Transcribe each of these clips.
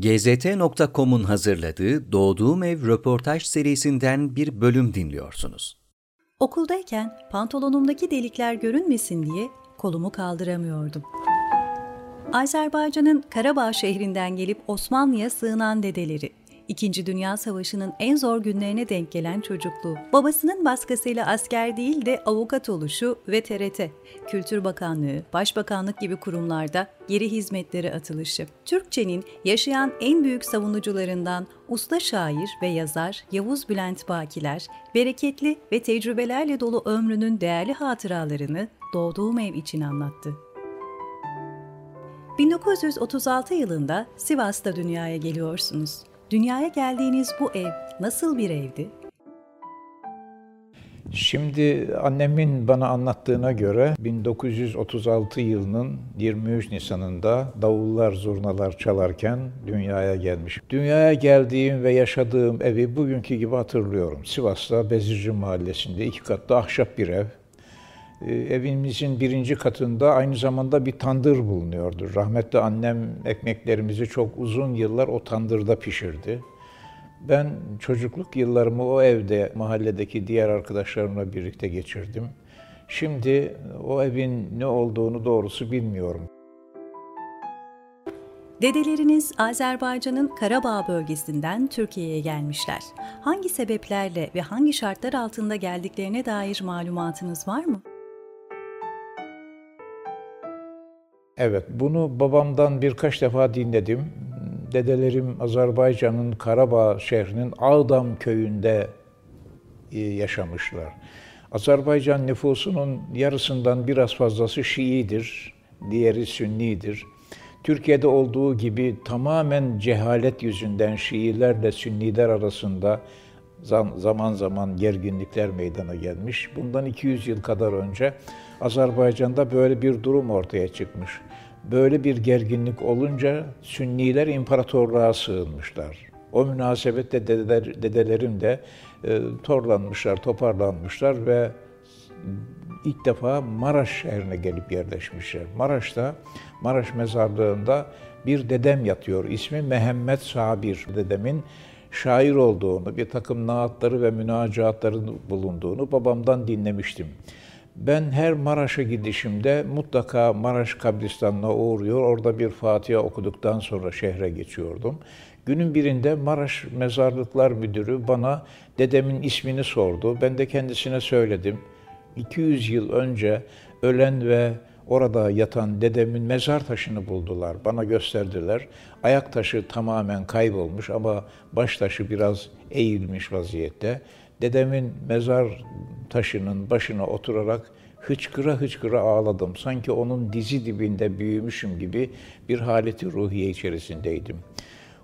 GZT.com'un hazırladığı Doğduğum Ev röportaj serisinden bir bölüm dinliyorsunuz. Okuldayken pantolonumdaki delikler görünmesin diye kolumu kaldıramıyordum. Azerbaycan'ın Karabağ şehrinden gelip Osmanlı'ya sığınan dedeleri, İkinci Dünya Savaşı'nın en zor günlerine denk gelen çocukluğu, babasının baskısıyla asker değil de avukat oluşu ve TRT, Kültür Bakanlığı, Başbakanlık gibi kurumlarda geri hizmetlere atılışı. Türkçenin yaşayan en büyük savunucularından usta şair ve yazar Yavuz Bülent Bakiler, bereketli ve tecrübelerle dolu ömrünün değerli hatıralarını doğduğum ev için anlattı. 1936 yılında Sivas'ta dünyaya geliyorsunuz. Dünyaya geldiğiniz bu ev nasıl bir evdi? Şimdi annemin bana anlattığına göre 1936 yılının 23 Nisan'ında davullar, zurnalar çalarken dünyaya gelmiş. Dünyaya geldiğim ve yaşadığım evi bugünkü gibi hatırlıyorum. Sivas'ta Bezirci Mahallesi'nde iki katlı ahşap bir ev. Ee, evimizin birinci katında aynı zamanda bir tandır bulunuyordu. Rahmetli annem ekmeklerimizi çok uzun yıllar o tandırda pişirdi. Ben çocukluk yıllarımı o evde mahalledeki diğer arkadaşlarımla birlikte geçirdim. Şimdi o evin ne olduğunu doğrusu bilmiyorum. Dedeleriniz Azerbaycan'ın Karabağ bölgesinden Türkiye'ye gelmişler. Hangi sebeplerle ve hangi şartlar altında geldiklerine dair malumatınız var mı? Evet, bunu babamdan birkaç defa dinledim. Dedelerim Azerbaycan'ın Karabağ şehrinin Ağdam köyünde e, yaşamışlar. Azerbaycan nüfusunun yarısından biraz fazlası Şiidir, diğeri Sünnidir. Türkiye'de olduğu gibi tamamen cehalet yüzünden Şiilerle Sünniler arasında zaman zaman gerginlikler meydana gelmiş. Bundan 200 yıl kadar önce Azerbaycan'da böyle bir durum ortaya çıkmış. Böyle bir gerginlik olunca Sünniler imparatorluğa sığınmışlar. O münasebetle dedeler, dedelerim de e, torlanmışlar, toparlanmışlar ve ilk defa Maraş şehrine gelip yerleşmişler. Maraş'ta, Maraş mezarlığında bir dedem yatıyor. İsmi Mehmet Sabir. Dedemin şair olduğunu, bir takım naatları ve münacatların bulunduğunu babamdan dinlemiştim. Ben her Maraş'a gidişimde mutlaka Maraş kabristanına uğruyor, orada bir Fatiha okuduktan sonra şehre geçiyordum. Günün birinde Maraş Mezarlıklar Müdürü bana dedemin ismini sordu. Ben de kendisine söyledim. 200 yıl önce ölen ve orada yatan dedemin mezar taşını buldular. Bana gösterdiler. Ayak taşı tamamen kaybolmuş ama baş taşı biraz eğilmiş vaziyette. Dedemin mezar taşının başına oturarak hıçkıra hıçkıra ağladım. Sanki onun dizi dibinde büyümüşüm gibi bir haleti ruhiye içerisindeydim.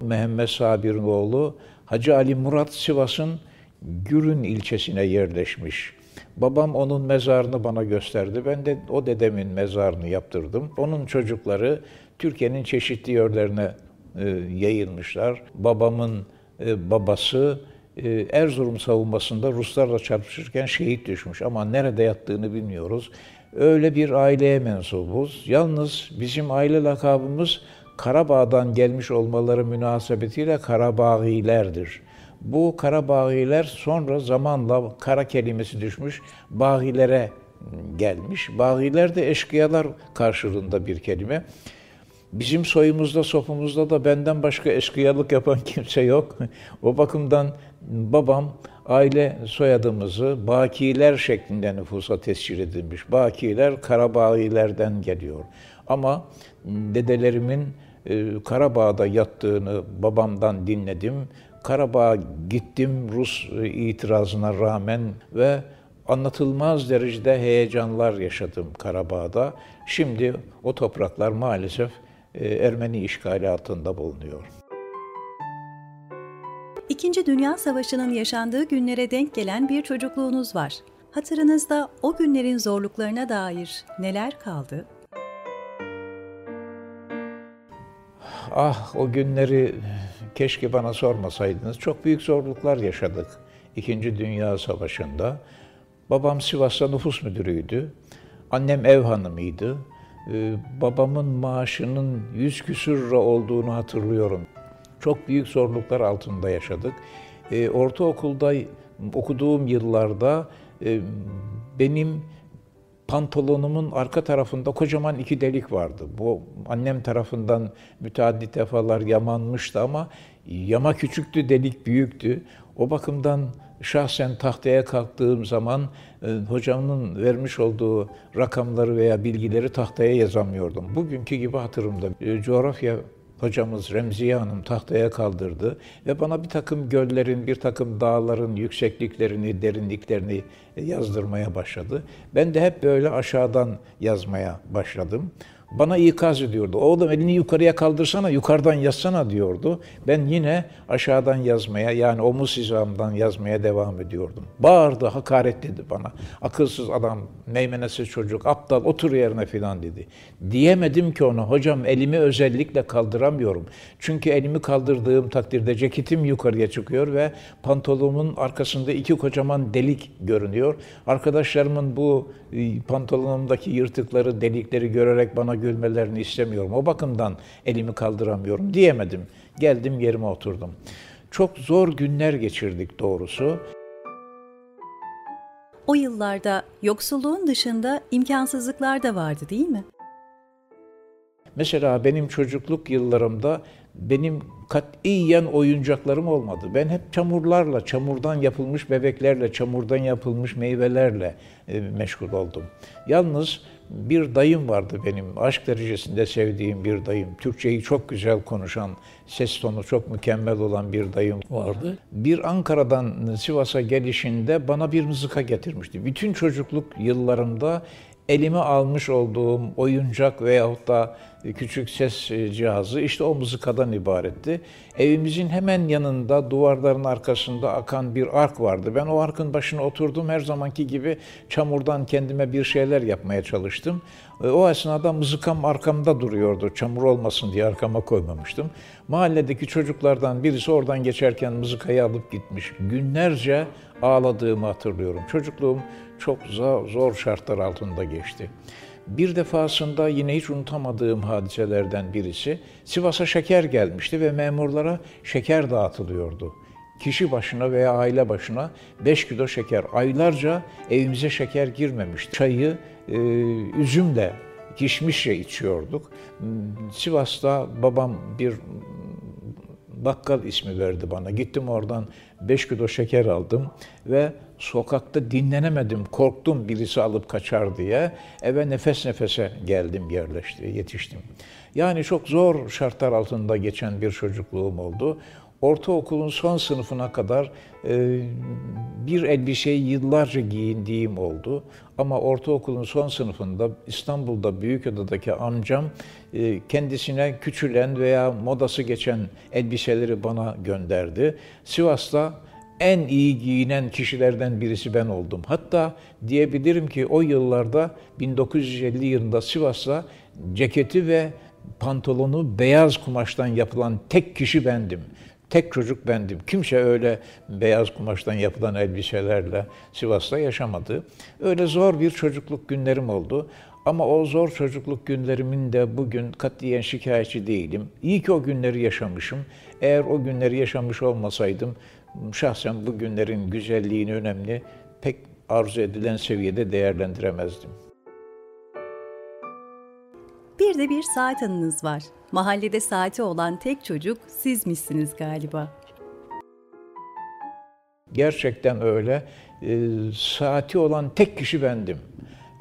Mehmet Sabir'in oğlu Hacı Ali Murat Sivas'ın Gürün ilçesine yerleşmiş. Babam onun mezarını bana gösterdi. Ben de o dedemin mezarını yaptırdım. Onun çocukları Türkiye'nin çeşitli yerlerine yayılmışlar. Babamın e, babası e, Erzurum savunmasında Ruslarla çarpışırken şehit düşmüş ama nerede yattığını bilmiyoruz. Öyle bir aileye mensubuz. Yalnız bizim aile lakabımız Karabağ'dan gelmiş olmaları münasebetiyle Karabağilerdir. Bu Karabağiler sonra zamanla kara kelimesi düşmüş, bağilere gelmiş. Bağiler de eşkıyalar karşılığında bir kelime. Bizim soyumuzda, sopumuzda da benden başka eşkıyalık yapan kimse yok. O bakımdan babam aile soyadımızı Bakiler şeklinde nüfusa tescil edilmiş. Bakiler Karabağilerden geliyor. Ama dedelerimin e, Karabağ'da yattığını babamdan dinledim. Karabağ'a gittim Rus e, itirazına rağmen ve anlatılmaz derecede heyecanlar yaşadım Karabağ'da. Şimdi o topraklar maalesef Ermeni işgali altında bulunuyor. İkinci Dünya Savaşı'nın yaşandığı günlere denk gelen bir çocukluğunuz var. Hatırınızda o günlerin zorluklarına dair neler kaldı? Ah o günleri keşke bana sormasaydınız. Çok büyük zorluklar yaşadık İkinci Dünya Savaşı'nda. Babam Sivas'ta nüfus müdürüydü. Annem ev hanımıydı. Ee, babamın maaşının yüz küsür olduğunu hatırlıyorum. Çok büyük zorluklar altında yaşadık. E, ortaokulda okuduğum yıllarda e, benim pantolonumun arka tarafında kocaman iki delik vardı. Bu annem tarafından müteaddit defalar yamanmıştı ama yama küçüktü, delik büyüktü. O bakımdan şahsen tahtaya kalktığım zaman e, hocamın vermiş olduğu rakamları veya bilgileri tahtaya yazamıyordum. Bugünkü gibi hatırımda e, coğrafya hocamız Remziye Hanım tahtaya kaldırdı ve bana bir takım göllerin, bir takım dağların yüksekliklerini, derinliklerini yazdırmaya başladı. Ben de hep böyle aşağıdan yazmaya başladım bana ikaz ediyordu. Oğlum elini yukarıya kaldırsana, yukarıdan yazsana diyordu. Ben yine aşağıdan yazmaya yani omuz hizamdan yazmaya devam ediyordum. Bağırdı, hakaret dedi bana. Akılsız adam, meymenesiz çocuk, aptal otur yerine filan dedi. Diyemedim ki ona, hocam elimi özellikle kaldıramıyorum. Çünkü elimi kaldırdığım takdirde ceketim yukarıya çıkıyor ve pantolonumun arkasında iki kocaman delik görünüyor. Arkadaşlarımın bu e, pantolonumdaki yırtıkları, delikleri görerek bana gülmelerini istemiyorum. O bakımdan elimi kaldıramıyorum diyemedim. Geldim yerime oturdum. Çok zor günler geçirdik doğrusu. O yıllarda yoksulluğun dışında imkansızlıklar da vardı değil mi? Mesela benim çocukluk yıllarımda benim katiyen oyuncaklarım olmadı. Ben hep çamurlarla, çamurdan yapılmış bebeklerle, çamurdan yapılmış meyvelerle e, meşgul oldum. Yalnız bir dayım vardı benim, aşk derecesinde sevdiğim bir dayım. Türkçeyi çok güzel konuşan, ses tonu çok mükemmel olan bir dayım vardı. Bir Ankara'dan Sivas'a gelişinde bana bir mızıka getirmişti. Bütün çocukluk yıllarımda elime almış olduğum oyuncak veyahut da küçük ses cihazı işte o mızıkadan ibaretti. Evimizin hemen yanında duvarların arkasında akan bir ark vardı. Ben o arkın başına oturdum her zamanki gibi çamurdan kendime bir şeyler yapmaya çalıştım. E, o esnada mızıkam arkamda duruyordu. Çamur olmasın diye arkama koymamıştım. Mahalledeki çocuklardan birisi oradan geçerken mızıkayı alıp gitmiş. Günlerce ağladığımı hatırlıyorum. Çocukluğum çok zor şartlar altında geçti. Bir defasında yine hiç unutamadığım hadiselerden birisi Sivas'a şeker gelmişti ve memurlara şeker dağıtılıyordu. Kişi başına veya aile başına 5 kilo şeker. Aylarca evimize şeker girmemişti. Çayı e, üzümle, kişmişle içiyorduk. Sivas'ta babam bir bakkal ismi verdi bana. Gittim oradan 5 kilo şeker aldım ve sokakta dinlenemedim, korktum birisi alıp kaçar diye. Eve nefes nefese geldim, yerleşti, yetiştim. Yani çok zor şartlar altında geçen bir çocukluğum oldu. Ortaokulun son sınıfına kadar e, bir elbiseyi yıllarca giyindiğim oldu. Ama ortaokulun son sınıfında İstanbul'da Büyükada'daki amcam e, kendisine küçülen veya modası geçen elbiseleri bana gönderdi. Sivas'ta en iyi giyinen kişilerden birisi ben oldum. Hatta diyebilirim ki o yıllarda 1950 yılında Sivas'ta ceketi ve pantolonu beyaz kumaştan yapılan tek kişi bendim. Tek çocuk bendim. Kimse öyle beyaz kumaştan yapılan elbiselerle Sivas'ta yaşamadı. Öyle zor bir çocukluk günlerim oldu. Ama o zor çocukluk günlerimin de bugün katiyen şikayetçi değilim. İyi ki o günleri yaşamışım. Eğer o günleri yaşamış olmasaydım şahsen bu günlerin güzelliğini, önemli pek arzu edilen seviyede değerlendiremezdim. Bir de bir saat anınız var. Mahallede saati olan tek çocuk sizmişsiniz galiba. Gerçekten öyle. E, saati olan tek kişi bendim.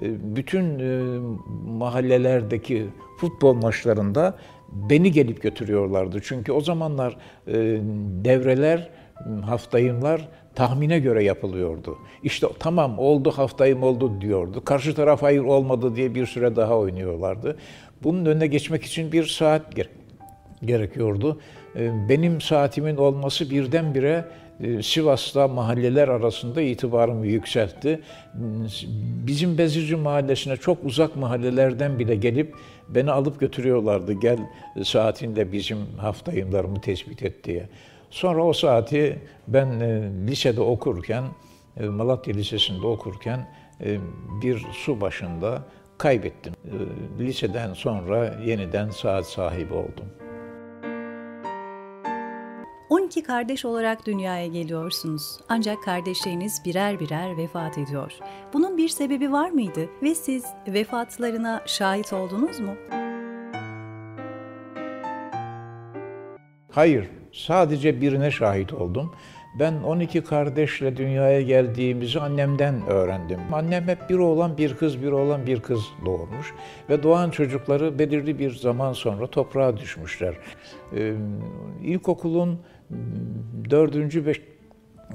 E, bütün e, mahallelerdeki futbol maçlarında beni gelip götürüyorlardı. Çünkü o zamanlar e, devreler, haftayımlar tahmine göre yapılıyordu. İşte tamam oldu haftayım oldu diyordu. Karşı taraf hayır olmadı diye bir süre daha oynuyorlardı. Bunun önüne geçmek için bir saat gerekiyordu. Ee, benim saatimin olması birdenbire e, Sivas'ta mahalleler arasında itibarımı yükseltti. Bizim Bezirci Mahallesi'ne çok uzak mahallelerden bile gelip beni alıp götürüyorlardı. Gel saatinde bizim haftayımlarımı tespit et diye. Sonra o saati ben e, lisede okurken, e, Malatya Lisesi'nde okurken bir su başında kaybettim. Liseden sonra yeniden saat sahibi oldum. 12 kardeş olarak dünyaya geliyorsunuz. Ancak kardeşleriniz birer birer vefat ediyor. Bunun bir sebebi var mıydı ve siz vefatlarına şahit oldunuz mu? Hayır, sadece birine şahit oldum. Ben 12 kardeşle dünyaya geldiğimizi annemden öğrendim. Annem hep bir oğlan bir kız, bir oğlan bir kız doğurmuş. Ve doğan çocukları belirli bir zaman sonra toprağa düşmüşler. Ee, ilkokulun 4. 5.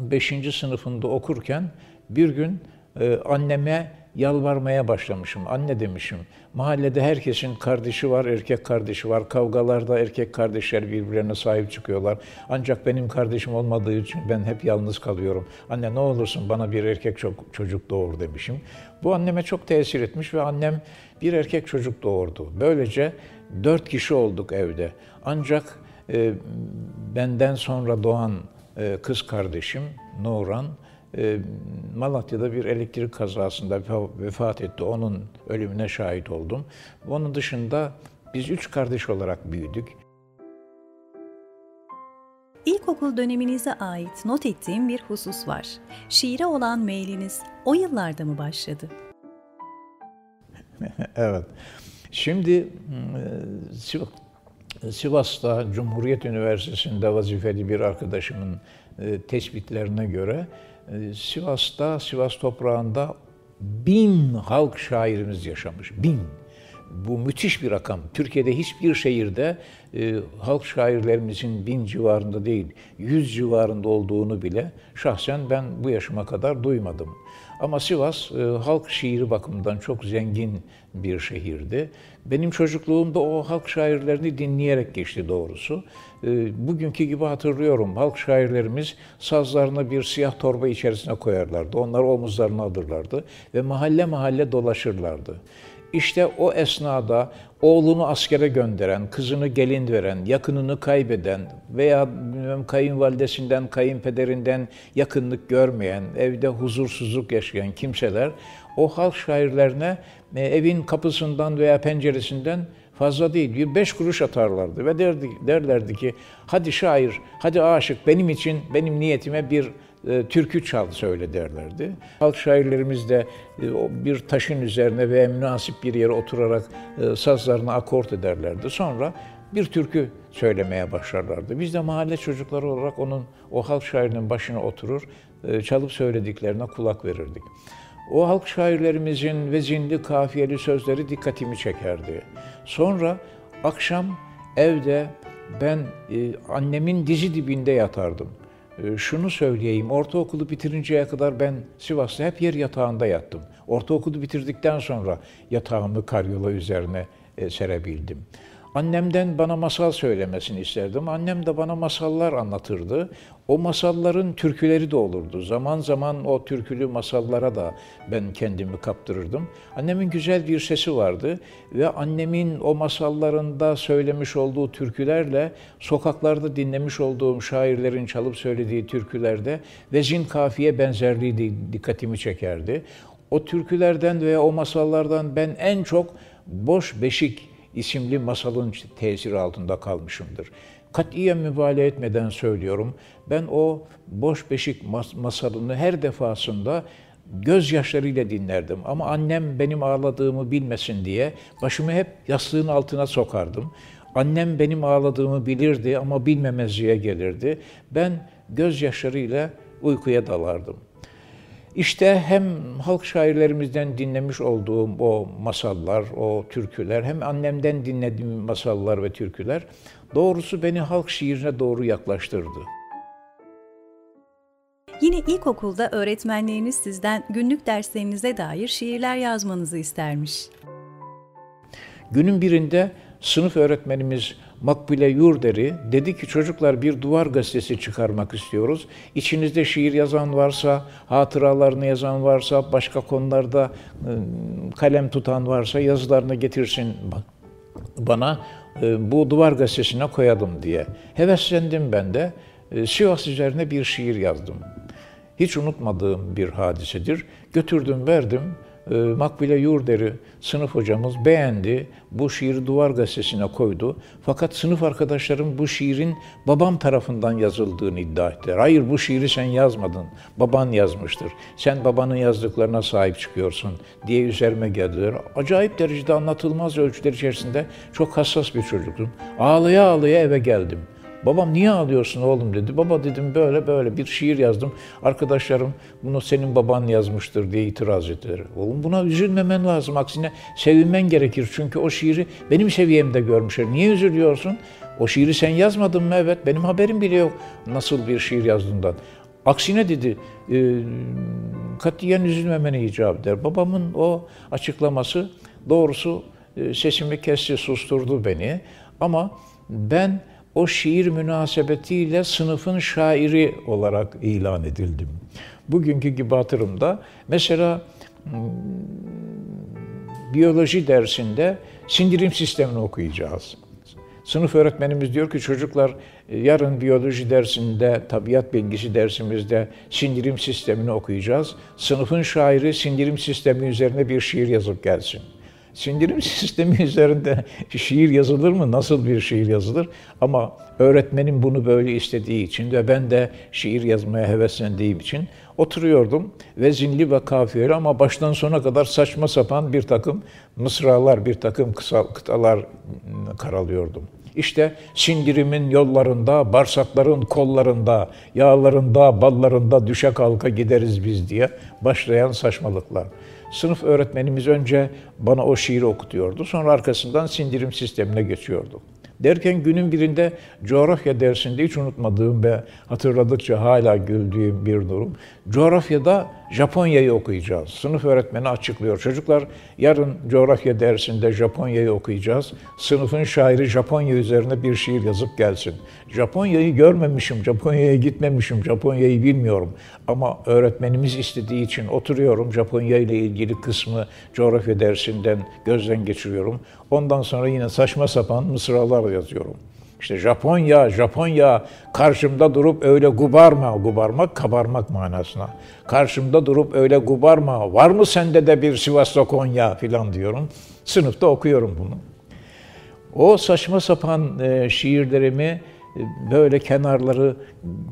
Beşinci sınıfında okurken bir gün e, anneme yalvarmaya başlamışım. Anne demişim, mahallede herkesin kardeşi var, erkek kardeşi var. Kavgalarda erkek kardeşler birbirlerine sahip çıkıyorlar. Ancak benim kardeşim olmadığı için ben hep yalnız kalıyorum. Anne ne olursun bana bir erkek çok, çocuk doğur demişim. Bu anneme çok tesir etmiş ve annem bir erkek çocuk doğurdu. Böylece dört kişi olduk evde. Ancak e, benden sonra doğan e, kız kardeşim Nuran, Malatya'da bir elektrik kazasında vefat etti. Onun ölümüne şahit oldum. Onun dışında biz üç kardeş olarak büyüdük. İlkokul döneminize ait not ettiğim bir husus var. Şiire olan meyliniz o yıllarda mı başladı? evet. Şimdi Sivas'ta Cumhuriyet Üniversitesi'nde vazifeli bir arkadaşımın e, tespitlerine göre ee, Sivas'ta, Sivas toprağında bin halk şairimiz yaşamış. Bin. Bu müthiş bir rakam. Türkiye'de hiçbir şehirde e, halk şairlerimizin bin civarında değil, yüz civarında olduğunu bile şahsen ben bu yaşıma kadar duymadım. Ama Sivas e, halk şiiri bakımından çok zengin bir şehirdi. Benim çocukluğumda o halk şairlerini dinleyerek geçti doğrusu. E, bugünkü gibi hatırlıyorum. Halk şairlerimiz sazlarını bir siyah torba içerisine koyarlardı. Onları omuzlarına alırlardı ve mahalle mahalle dolaşırlardı. İşte o esnada oğlunu askere gönderen, kızını gelin veren, yakınını kaybeden veya bilmem, kayınvalidesinden, kayınpederinden yakınlık görmeyen, evde huzursuzluk yaşayan kimseler o halk şairlerine e, evin kapısından veya penceresinden fazla değil, bir beş kuruş atarlardı ve derdi, derlerdi ki hadi şair, hadi aşık benim için, benim niyetime bir türkü çal söyle derlerdi. Halk şairlerimiz de e, bir taşın üzerine ve münasip bir yere oturarak e, sazlarını akort ederlerdi. Sonra bir türkü söylemeye başlarlardı. Biz de mahalle çocukları olarak onun o halk şairinin başına oturur, e, çalıp söylediklerine kulak verirdik. O halk şairlerimizin vezinli, kafiyeli sözleri dikkatimi çekerdi. Sonra akşam evde ben e, annemin dizi dibinde yatardım. E, şunu söyleyeyim, ortaokulu bitirinceye kadar ben Sivas'ta hep yer yatağında yattım. Ortaokulu bitirdikten sonra yatağımı karyola üzerine e, serebildim. Annemden bana masal söylemesini isterdim. Annem de bana masallar anlatırdı. O masalların türküleri de olurdu. Zaman zaman o türkülü masallara da ben kendimi kaptırırdım. Annemin güzel bir sesi vardı ve annemin o masallarında söylemiş olduğu türkülerle sokaklarda dinlemiş olduğum şairlerin çalıp söylediği türkülerde vezin kafiye benzerliği dikkatimi çekerdi. O türkülerden veya o masallardan ben en çok Boş Beşik isimli masalın tesiri altında kalmışımdır. Katiyen mübalağa etmeden söylüyorum. Ben o boş beşik masalını her defasında gözyaşlarıyla dinlerdim. Ama annem benim ağladığımı bilmesin diye başımı hep yastığın altına sokardım. Annem benim ağladığımı bilirdi ama bilmemezliğe gelirdi. Ben gözyaşlarıyla uykuya dalardım. İşte hem halk şairlerimizden dinlemiş olduğum o masallar, o türküler, hem annemden dinlediğim masallar ve türküler doğrusu beni halk şiirine doğru yaklaştırdı. Yine ilkokulda öğretmenleriniz sizden günlük derslerinize dair şiirler yazmanızı istermiş. Günün birinde sınıf öğretmenimiz Makbule Yurder'i dedi ki çocuklar bir duvar gazetesi çıkarmak istiyoruz. İçinizde şiir yazan varsa, hatıralarını yazan varsa, başka konularda ıı, kalem tutan varsa yazılarını getirsin bana bu duvar gazetesine koyalım diye. Heveslendim ben de. Sivas üzerine bir şiir yazdım. Hiç unutmadığım bir hadisedir. Götürdüm, verdim. E, Makbule Yurder'i sınıf hocamız beğendi. Bu şiiri Duvar Gazetesi'ne koydu. Fakat sınıf arkadaşlarım bu şiirin babam tarafından yazıldığını iddia ettiler. Hayır bu şiiri sen yazmadın. Baban yazmıştır. Sen babanın yazdıklarına sahip çıkıyorsun diye üzerime geldiler. Acayip derecede anlatılmaz ölçüler içerisinde çok hassas bir çocuktum. Ağlaya ağlaya eve geldim. Babam niye ağlıyorsun oğlum dedi. Baba dedim böyle böyle bir şiir yazdım. Arkadaşlarım bunu senin baban yazmıştır diye itiraz ettiler. Oğlum buna üzülmemen lazım. Aksine sevinmen gerekir. Çünkü o şiiri benim seviyemde görmüşler. Niye üzülüyorsun? O şiiri sen yazmadın mı? Evet benim haberim bile yok nasıl bir şiir yazdığından. Aksine dedi, e, katiyen üzülmemene icap eder. Babamın o açıklaması doğrusu e, sesimi kesti, susturdu beni. Ama ben o şiir münasebetiyle sınıfın şairi olarak ilan edildim. Bugünkü gibi hatırımda mesela hmm, biyoloji dersinde sindirim sistemini okuyacağız. Sınıf öğretmenimiz diyor ki çocuklar yarın biyoloji dersinde, tabiat bilgisi dersimizde sindirim sistemini okuyacağız. Sınıfın şairi sindirim sistemi üzerine bir şiir yazıp gelsin. Sindirim sistemi üzerinde şiir yazılır mı? Nasıl bir şiir yazılır? Ama öğretmenim bunu böyle istediği için ve ben de şiir yazmaya heveslendiğim için oturuyordum. ve zinli ve kafiyeli ama baştan sona kadar saçma sapan bir takım mısralar, bir takım kısa, kıtalar karalıyordum. İşte sindirimin yollarında, bağırsakların kollarında, yağlarında, ballarında düşe kalka gideriz biz diye başlayan saçmalıklar. Sınıf öğretmenimiz önce bana o şiiri okutuyordu. Sonra arkasından sindirim sistemine geçiyordu. Derken günün birinde coğrafya dersinde hiç unutmadığım ve hatırladıkça hala güldüğüm bir durum. Coğrafyada Japonya'yı okuyacağız. Sınıf öğretmeni açıklıyor. Çocuklar yarın coğrafya dersinde Japonya'yı okuyacağız. Sınıfın şairi Japonya üzerine bir şiir yazıp gelsin. Japonya'yı görmemişim, Japonya'ya gitmemişim, Japonya'yı bilmiyorum. Ama öğretmenimiz istediği için oturuyorum. Japonya ile ilgili kısmı coğrafya dersinden gözden geçiriyorum. Ondan sonra yine saçma sapan mısralar yazıyorum. İşte Japonya, Japonya karşımda durup öyle gubarma, gubarmak kabarmak manasına. Karşımda durup öyle gubarma, var mı sende de bir Sivas'ta Konya filan diyorum. Sınıfta okuyorum bunu. O saçma sapan e, şiirlerimi böyle kenarları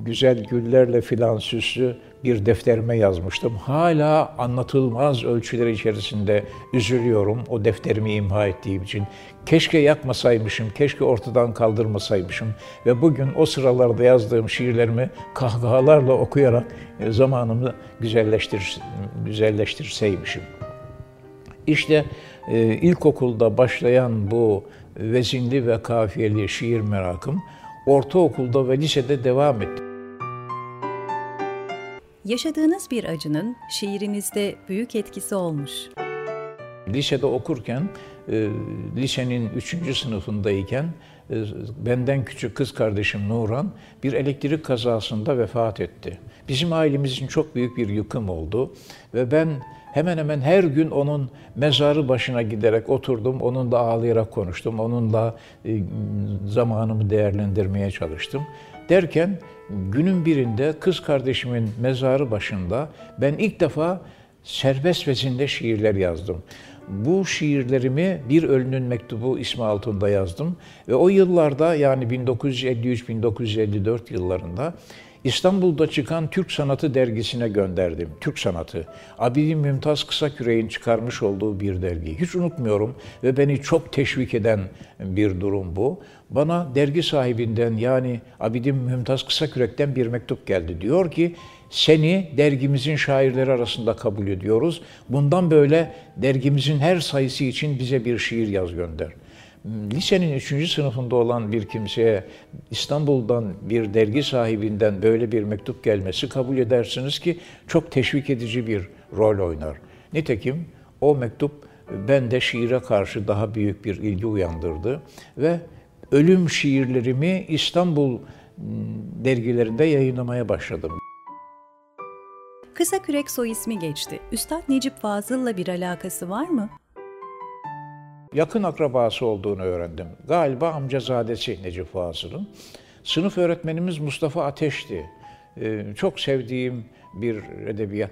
güzel güllerle filan süslü bir defterime yazmıştım. Hala anlatılmaz ölçüler içerisinde üzülüyorum o defterimi imha ettiğim için. Keşke yakmasaymışım, keşke ortadan kaldırmasaymışım ve bugün o sıralarda yazdığım şiirlerimi kahkahalarla okuyarak e, zamanımı güzelleştir, güzelleştirseymişim. İşte e, ilkokulda başlayan bu vezinli ve kafiyeli şiir merakım ortaokulda ve lisede devam etti. Yaşadığınız bir acının şiirinizde büyük etkisi olmuş. Lisede okurken, e, lisenin üçüncü sınıfındayken e, benden küçük kız kardeşim Nuran bir elektrik kazasında vefat etti. Bizim ailemizin çok büyük bir yıkım oldu ve ben hemen hemen her gün onun mezarı başına giderek oturdum, onunla ağlayarak konuştum, onunla e, zamanımı değerlendirmeye çalıştım. Derken günün birinde kız kardeşimin mezarı başında ben ilk defa serbest vezinde şiirler yazdım. Bu şiirlerimi Bir Ölünün Mektubu ismi altında yazdım ve o yıllarda yani 1953-1954 yıllarında İstanbul'da çıkan Türk Sanatı dergisine gönderdim. Türk Sanatı. Abidin Mümtaz Kısaküre'nin çıkarmış olduğu bir dergi. Hiç unutmuyorum ve beni çok teşvik eden bir durum bu. Bana dergi sahibinden yani Abidin Mümtaz Kısakürek'ten bir mektup geldi. Diyor ki seni dergimizin şairleri arasında kabul ediyoruz. Bundan böyle dergimizin her sayısı için bize bir şiir yaz gönder lisenin üçüncü sınıfında olan bir kimseye İstanbul'dan bir dergi sahibinden böyle bir mektup gelmesi kabul edersiniz ki çok teşvik edici bir rol oynar. Nitekim o mektup bende şiire karşı daha büyük bir ilgi uyandırdı ve ölüm şiirlerimi İstanbul dergilerinde yayınlamaya başladım. Kısa Kürek soy ismi geçti. Üstad Necip Fazıl'la bir alakası var mı? yakın akrabası olduğunu öğrendim. Galiba amcazadesi Necip Fazıl'ın. Sınıf öğretmenimiz Mustafa Ateş'ti. Ee, çok sevdiğim bir edebiyat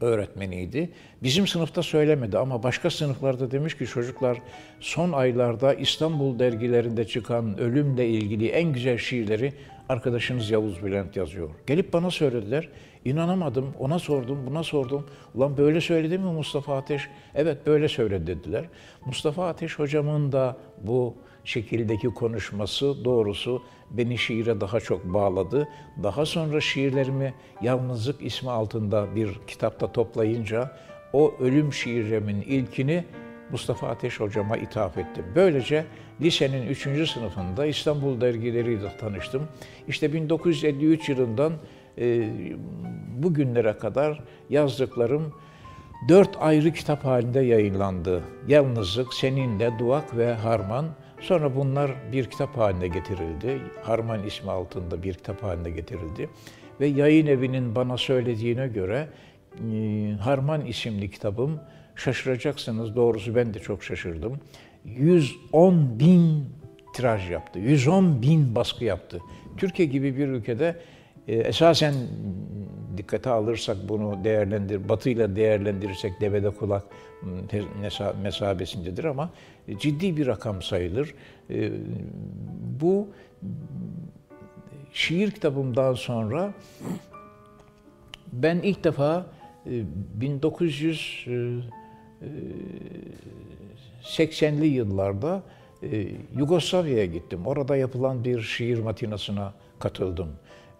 öğretmeniydi. Bizim sınıfta söylemedi ama başka sınıflarda demiş ki çocuklar son aylarda İstanbul dergilerinde çıkan ölümle ilgili en güzel şiirleri arkadaşınız Yavuz Bülent yazıyor. Gelip bana söylediler. İnanamadım. Ona sordum, buna sordum. Ulan böyle söyledi mi Mustafa Ateş? Evet böyle söyledi dediler. Mustafa Ateş hocamın da bu şekildeki konuşması doğrusu beni şiire daha çok bağladı. Daha sonra şiirlerimi Yalnızlık ismi altında bir kitapta toplayınca o ölüm şiirimin ilkini Mustafa Ateş hocama ithaf ettim. Böylece lisenin 3. sınıfında İstanbul dergileriyle tanıştım. İşte 1953 yılından e, bugünlere kadar yazdıklarım dört ayrı kitap halinde yayınlandı. Yalnızlık, Seninle, Duak ve Harman. Sonra bunlar bir kitap haline getirildi. Harman ismi altında bir kitap haline getirildi. Ve yayın evinin bana söylediğine göre e, Harman isimli kitabım şaşıracaksınız. Doğrusu ben de çok şaşırdım. 110 bin tiraj yaptı. 110 bin baskı yaptı. Türkiye gibi bir ülkede e, esasen dikkate alırsak bunu değerlendir, batıyla değerlendirirsek devede kulak mesabesindedir ama ciddi bir rakam sayılır. E, bu şiir kitabımdan sonra ben ilk defa 1980'li yıllarda Yugoslavya'ya gittim. Orada yapılan bir şiir matinasına katıldım.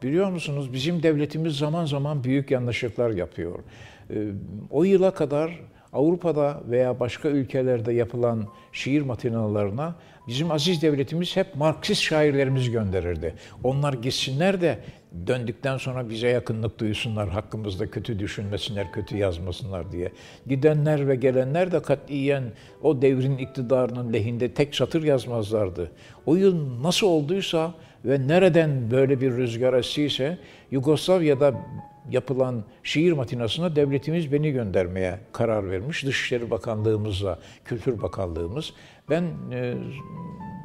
Biliyor musunuz bizim devletimiz zaman zaman büyük yanlışlıklar yapıyor. O yıla kadar Avrupa'da veya başka ülkelerde yapılan şiir matinalarına bizim aziz devletimiz hep Marksist şairlerimizi gönderirdi. Onlar gitsinler de döndükten sonra bize yakınlık duysunlar, hakkımızda kötü düşünmesinler, kötü yazmasınlar diye. Gidenler ve gelenler de katiyen o devrin iktidarının lehinde tek satır yazmazlardı. O yıl nasıl olduysa ve nereden böyle bir rüzgar estiyse Yugoslavya'da yapılan şiir matinasına devletimiz beni göndermeye karar vermiş. Dışişleri Bakanlığımızla, Kültür Bakanlığımız. Ben e,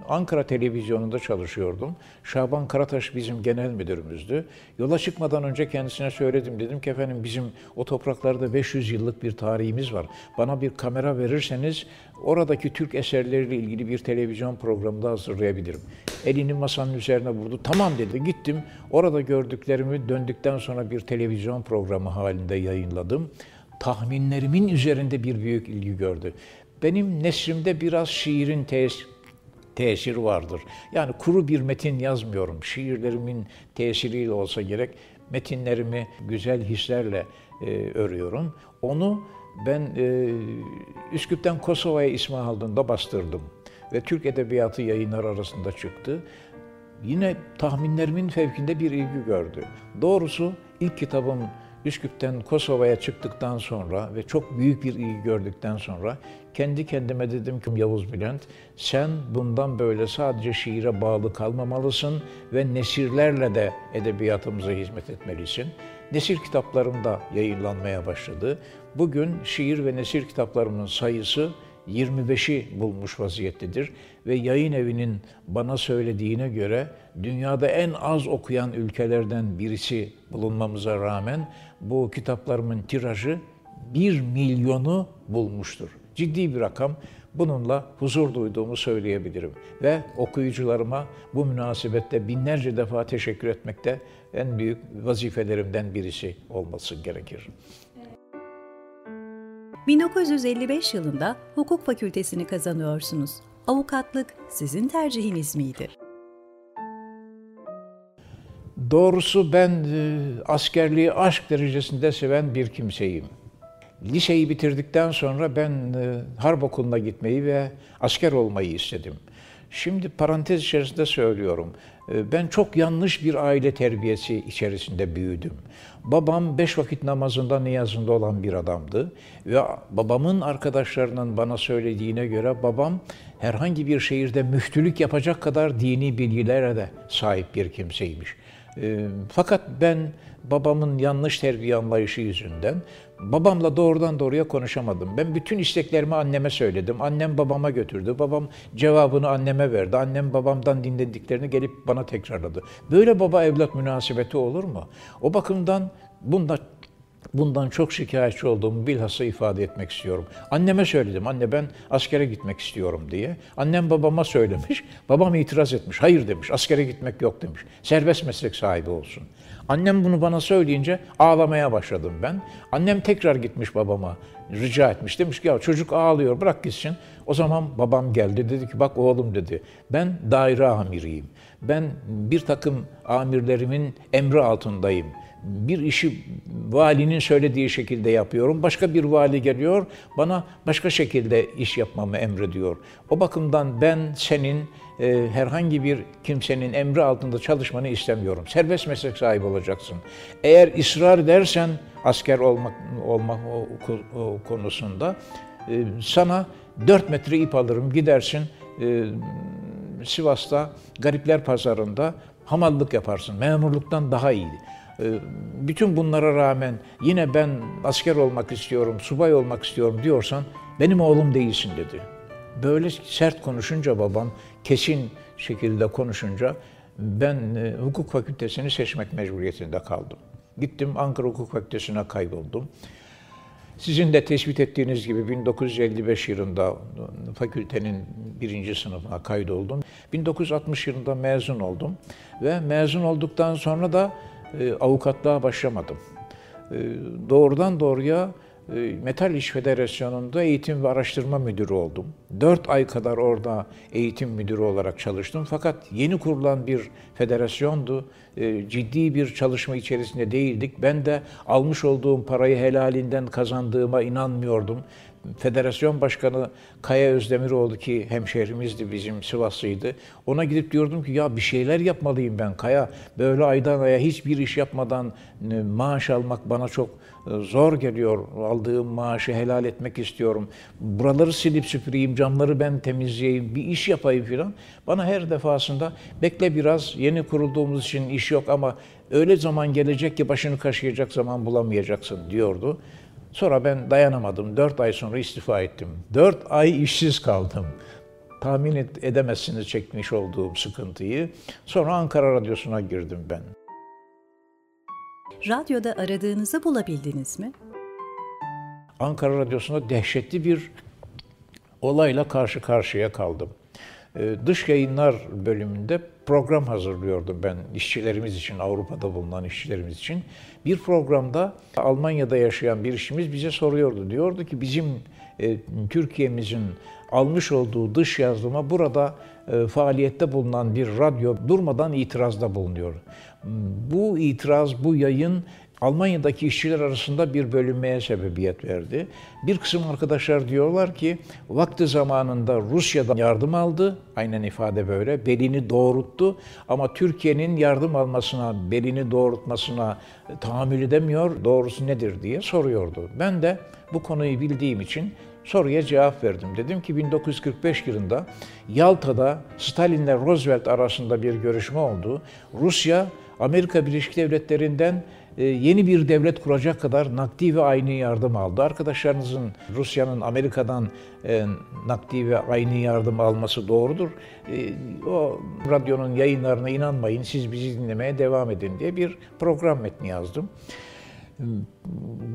Ankara Televizyonu'nda çalışıyordum. Şaban Karataş bizim genel müdürümüzdü. Yola çıkmadan önce kendisine söyledim. Dedim ki efendim bizim o topraklarda 500 yıllık bir tarihimiz var. Bana bir kamera verirseniz oradaki Türk eserleriyle ilgili bir televizyon programı da hazırlayabilirim. Elini masanın üzerine vurdu. Tamam dedi. Gittim. Orada gördüklerimi döndükten sonra bir televizyon programı halinde yayınladım. Tahminlerimin üzerinde bir büyük ilgi gördü. Benim nesrimde biraz şiirin tesiri tesir vardır. Yani kuru bir metin yazmıyorum. Şiirlerimin tesiriyle olsa gerek metinlerimi güzel hislerle e, örüyorum. Onu ben e, Üsküp'ten Kosova'ya aldığında bastırdım. Ve Türk Edebiyatı yayınlar arasında çıktı. Yine tahminlerimin fevkinde bir ilgi gördü. Doğrusu ilk kitabım Üsküp'ten Kosova'ya çıktıktan sonra ve çok büyük bir ilgi gördükten sonra kendi kendime dedim ki Yavuz Bülent sen bundan böyle sadece şiire bağlı kalmamalısın ve nesirlerle de edebiyatımıza hizmet etmelisin. Nesir kitaplarım da yayınlanmaya başladı. Bugün şiir ve nesir kitaplarımın sayısı 25'i bulmuş vaziyettedir ve yayın evinin bana söylediğine göre dünyada en az okuyan ülkelerden birisi bulunmamıza rağmen bu kitaplarımın tirajı 1 milyonu bulmuştur. Ciddi bir rakam. Bununla huzur duyduğumu söyleyebilirim. Ve okuyucularıma bu münasebette binlerce defa teşekkür etmekte en büyük vazifelerimden birisi olması gerekir. 1955 yılında hukuk fakültesini kazanıyorsunuz. Avukatlık sizin tercihiniz miydi? Doğrusu ben e, askerliği aşk derecesinde seven bir kimseyim. Liseyi bitirdikten sonra ben e, harp okuluna gitmeyi ve asker olmayı istedim. Şimdi parantez içerisinde söylüyorum. E, ben çok yanlış bir aile terbiyesi içerisinde büyüdüm. Babam beş vakit namazında niyazında olan bir adamdı. Ve babamın arkadaşlarının bana söylediğine göre babam herhangi bir şehirde müftülük yapacak kadar dini bilgilere de sahip bir kimseymiş. E, fakat ben babamın yanlış terbiye anlayışı yüzünden babamla doğrudan doğruya konuşamadım. Ben bütün isteklerimi anneme söyledim. Annem babama götürdü. Babam cevabını anneme verdi. Annem babamdan dinlediklerini gelip bana tekrarladı. Böyle baba evlat münasebeti olur mu? O bakımdan bunda Bundan çok şikayetçi olduğumu bilhassa ifade etmek istiyorum. Anneme söyledim. Anne ben askere gitmek istiyorum diye. Annem babama söylemiş. Babam itiraz etmiş. Hayır demiş. Askere gitmek yok demiş. Serbest meslek sahibi olsun. Annem bunu bana söyleyince ağlamaya başladım ben. Annem tekrar gitmiş babama rica etmiş. Demiş ki ya çocuk ağlıyor bırak gitsin. O zaman babam geldi dedi ki bak oğlum dedi ben daire amiriyim. Ben bir takım amirlerimin emri altındayım bir işi valinin söylediği şekilde yapıyorum. Başka bir vali geliyor, bana başka şekilde iş yapmamı emrediyor. O bakımdan ben senin e, herhangi bir kimsenin emri altında çalışmanı istemiyorum. Serbest meslek sahibi olacaksın. Eğer ısrar edersen asker olmak olmak konusunda e, sana 4 metre ip alırım gidersin e, Sivas'ta Garipler Pazarı'nda hamallık yaparsın. Memurluktan daha iyi. Ee, bütün bunlara rağmen yine ben asker olmak istiyorum, subay olmak istiyorum diyorsan benim oğlum değilsin dedi. Böyle sert konuşunca babam, kesin şekilde konuşunca ben e, hukuk fakültesini seçmek mecburiyetinde kaldım. Gittim Ankara Hukuk Fakültesine kayboldum. Sizin de tespit ettiğiniz gibi 1955 yılında fakültenin birinci sınıfına kaydoldum. 1960 yılında mezun oldum ve mezun olduktan sonra da e, avukatlığa başlamadım. E, doğrudan doğruya e, Metal İş Federasyonu'nda eğitim ve araştırma müdürü oldum. Dört ay kadar orada eğitim müdürü olarak çalıştım. Fakat yeni kurulan bir federasyondu. Ciddi bir çalışma içerisinde değildik. Ben de almış olduğum parayı helalinden kazandığıma inanmıyordum. Federasyon Başkanı Kaya Özdemiroğlu ki hemşehrimizdi bizim Sivaslıydı. Ona gidip diyordum ki ya bir şeyler yapmalıyım ben Kaya. Böyle aydan aya hiçbir iş yapmadan e, maaş almak bana çok e, zor geliyor. Aldığım maaşı helal etmek istiyorum. Buraları silip süpüreyim, camları ben temizleyeyim, bir iş yapayım filan. Bana her defasında bekle biraz yeni kurulduğumuz için iş yok ama öyle zaman gelecek ki başını kaşıyacak zaman bulamayacaksın diyordu. Sonra ben dayanamadım. Dört ay sonra istifa ettim. Dört ay işsiz kaldım. Tahmin edemezsiniz çekmiş olduğum sıkıntıyı. Sonra Ankara Radyosu'na girdim ben. Radyoda aradığınızı bulabildiniz mi? Ankara Radyosu'nda dehşetli bir olayla karşı karşıya kaldım. Ee, dış yayınlar bölümünde program hazırlıyordum ben işçilerimiz için, Avrupa'da bulunan işçilerimiz için. Bir programda Almanya'da yaşayan bir işimiz bize soruyordu. Diyordu ki bizim e, Türkiye'mizin almış olduğu dış yazılıma burada e, faaliyette bulunan bir radyo durmadan itirazda bulunuyor. Bu itiraz, bu yayın Almanya'daki işçiler arasında bir bölünmeye sebebiyet verdi. Bir kısım arkadaşlar diyorlar ki vakti zamanında Rusya'dan yardım aldı, aynen ifade böyle, belini doğrulttu ama Türkiye'nin yardım almasına, belini doğrultmasına tahammül edemiyor, doğrusu nedir diye soruyordu. Ben de bu konuyu bildiğim için soruya cevap verdim. Dedim ki 1945 yılında Yalta'da Stalin'le Roosevelt arasında bir görüşme oldu. Rusya Amerika Birleşik Devletleri'nden yeni bir devlet kuracak kadar nakdi ve aynı yardım aldı. Arkadaşlarınızın Rusya'nın Amerika'dan e, nakdi ve aynı yardım alması doğrudur. E, o radyonun yayınlarına inanmayın, siz bizi dinlemeye devam edin diye bir program metni yazdım.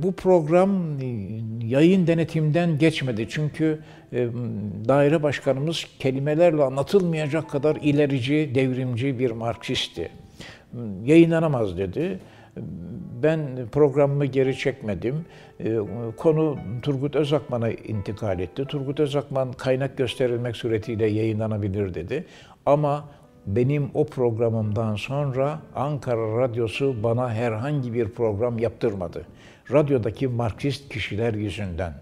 Bu program yayın denetimden geçmedi çünkü daire başkanımız kelimelerle anlatılmayacak kadar ilerici, devrimci bir Marksistti. Yayınlanamaz dedi. Ben programımı geri çekmedim. Ee, konu Turgut Özakman'a intikal etti. Turgut Özakman kaynak gösterilmek suretiyle yayınlanabilir dedi. Ama benim o programımdan sonra Ankara Radyosu bana herhangi bir program yaptırmadı. Radyodaki Marksist kişiler yüzünden.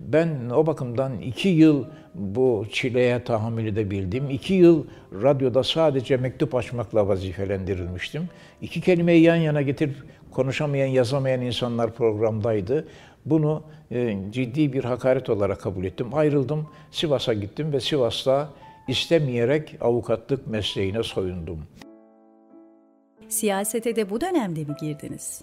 Ben o bakımdan iki yıl bu çileye tahammül edebildim. İki yıl radyoda sadece mektup açmakla vazifelendirilmiştim. İki kelimeyi yan yana getirip konuşamayan, yazamayan insanlar programdaydı. Bunu e, ciddi bir hakaret olarak kabul ettim. Ayrıldım, Sivas'a gittim ve Sivas'ta istemeyerek avukatlık mesleğine soyundum. Siyasete de bu dönemde mi girdiniz?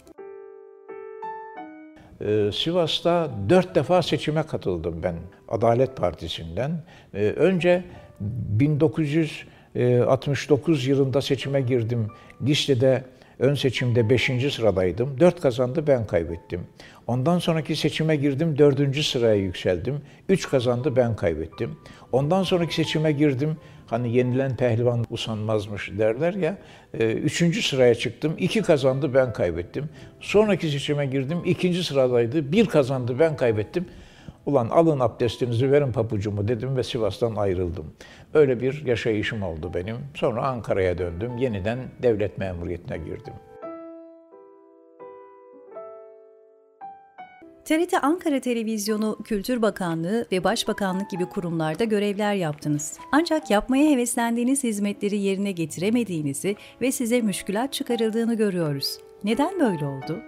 Ee, Sivas'ta dört defa seçime katıldım ben Adalet Partisi'nden. Ee, önce 1969 yılında seçime girdim. Listede Ön seçimde 5. sıradaydım. 4 kazandı ben kaybettim. Ondan sonraki seçime girdim 4. sıraya yükseldim. 3 kazandı ben kaybettim. Ondan sonraki seçime girdim. Hani yenilen pehlivan usanmazmış derler ya. 3. E, sıraya çıktım. 2 kazandı ben kaybettim. Sonraki seçime girdim. 2. sıradaydı. 1 kazandı ben kaybettim. Ulan alın abdestinizi verin papucumu dedim ve Sivas'tan ayrıldım. Öyle bir yaşayışım oldu benim. Sonra Ankara'ya döndüm. Yeniden devlet memuriyetine girdim. TRT Ankara Televizyonu, Kültür Bakanlığı ve Başbakanlık gibi kurumlarda görevler yaptınız. Ancak yapmaya heveslendiğiniz hizmetleri yerine getiremediğinizi ve size müşkülat çıkarıldığını görüyoruz. Neden böyle oldu?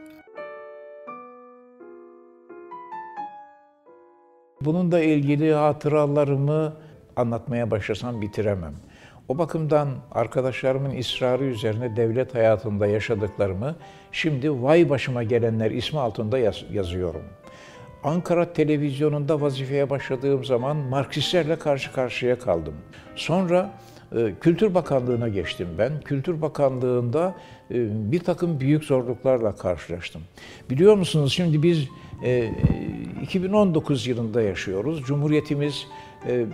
Bununla ilgili hatıralarımı anlatmaya başlasam bitiremem. O bakımdan arkadaşlarımın ısrarı üzerine devlet hayatında yaşadıklarımı şimdi Vay Başıma Gelenler ismi altında yaz- yazıyorum. Ankara televizyonunda vazifeye başladığım zaman Marksistlerle karşı karşıya kaldım. Sonra e, Kültür Bakanlığı'na geçtim ben. Kültür Bakanlığı'nda e, bir takım büyük zorluklarla karşılaştım. Biliyor musunuz şimdi biz 2019 e, yılında yaşıyoruz. Cumhuriyetimiz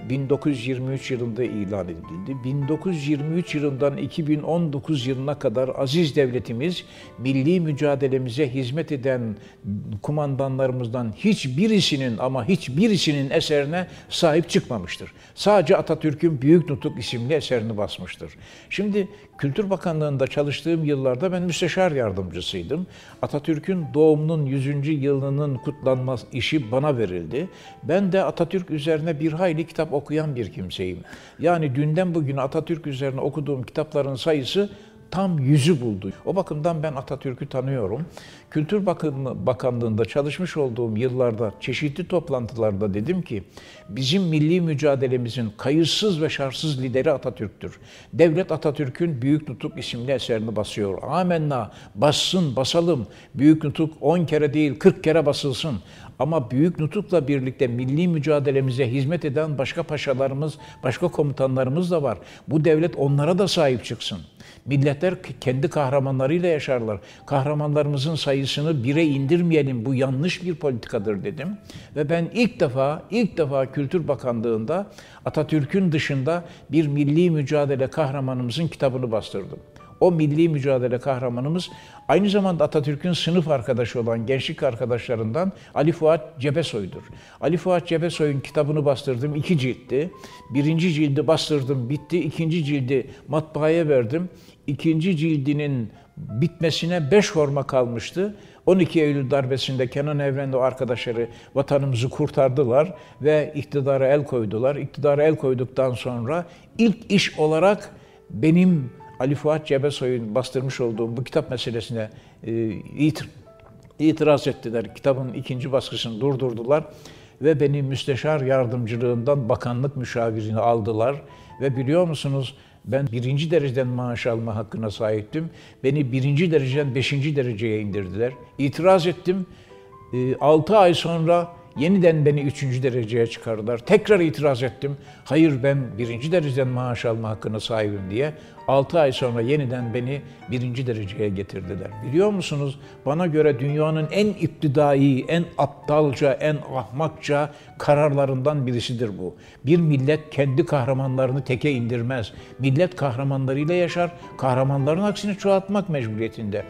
1923 yılında ilan edildi. 1923 yılından 2019 yılına kadar aziz devletimiz milli mücadelemize hizmet eden kumandanlarımızdan hiçbirisinin ama hiçbirisinin eserine sahip çıkmamıştır. Sadece Atatürk'ün Büyük Nutuk isimli eserini basmıştır. Şimdi Kültür Bakanlığı'nda çalıştığım yıllarda ben müsteşar yardımcısıydım. Atatürk'ün doğumunun 100. yılının kutlanma işi bana verildi. Ben de Atatürk üzerine bir hayli kitap okuyan bir kimseyim. Yani dünden bugüne Atatürk üzerine okuduğum kitapların sayısı tam yüzü buldu. O bakımdan ben Atatürk'ü tanıyorum. Kültür Bakanlığı'nda çalışmış olduğum yıllarda çeşitli toplantılarda dedim ki bizim milli mücadelemizin kayıtsız ve şartsız lideri Atatürk'tür. Devlet Atatürk'ün Büyük Nutuk isimli eserini basıyor. Amenna bassın basalım. Büyük Nutuk 10 kere değil 40 kere basılsın. Ama Büyük Nutuk'la birlikte milli mücadelemize hizmet eden başka paşalarımız, başka komutanlarımız da var. Bu devlet onlara da sahip çıksın. Milletler kendi kahramanlarıyla yaşarlar. Kahramanlarımızın sayısını bire indirmeyelim. Bu yanlış bir politikadır dedim. Ve ben ilk defa, ilk defa Kültür Bakanlığı'nda Atatürk'ün dışında bir milli mücadele kahramanımızın kitabını bastırdım. O milli mücadele kahramanımız aynı zamanda Atatürk'ün sınıf arkadaşı olan gençlik arkadaşlarından Ali Fuat Cebesoy'dur. Ali Fuat Cebesoy'un kitabını bastırdım, iki ciltti. Birinci cildi bastırdım, bitti. İkinci cildi matbaaya verdim. İkinci cildinin bitmesine beş horma kalmıştı. 12 Eylül darbesinde Kenan Evren'de o arkadaşları vatanımızı kurtardılar ve iktidara el koydular. İktidara el koyduktan sonra ilk iş olarak benim Ali Fuat Cebesoy'un bastırmış olduğu bu kitap meselesine e, itir, itiraz ettiler. Kitabın ikinci baskısını durdurdular ve beni müsteşar yardımcılığından bakanlık müşavirini aldılar. Ve biliyor musunuz ben birinci dereceden maaş alma hakkına sahiptim. Beni birinci dereceden beşinci dereceye indirdiler. İtiraz ettim. E, altı ay sonra Yeniden beni üçüncü dereceye çıkardılar. Tekrar itiraz ettim. Hayır ben birinci dereceden maaş alma hakkına sahibim diye. Altı ay sonra yeniden beni birinci dereceye getirdiler. Biliyor musunuz? Bana göre dünyanın en iptidai, en aptalca, en ahmakça kararlarından birisidir bu. Bir millet kendi kahramanlarını teke indirmez. Millet kahramanlarıyla yaşar, kahramanların aksini çoğaltmak mecburiyetinde.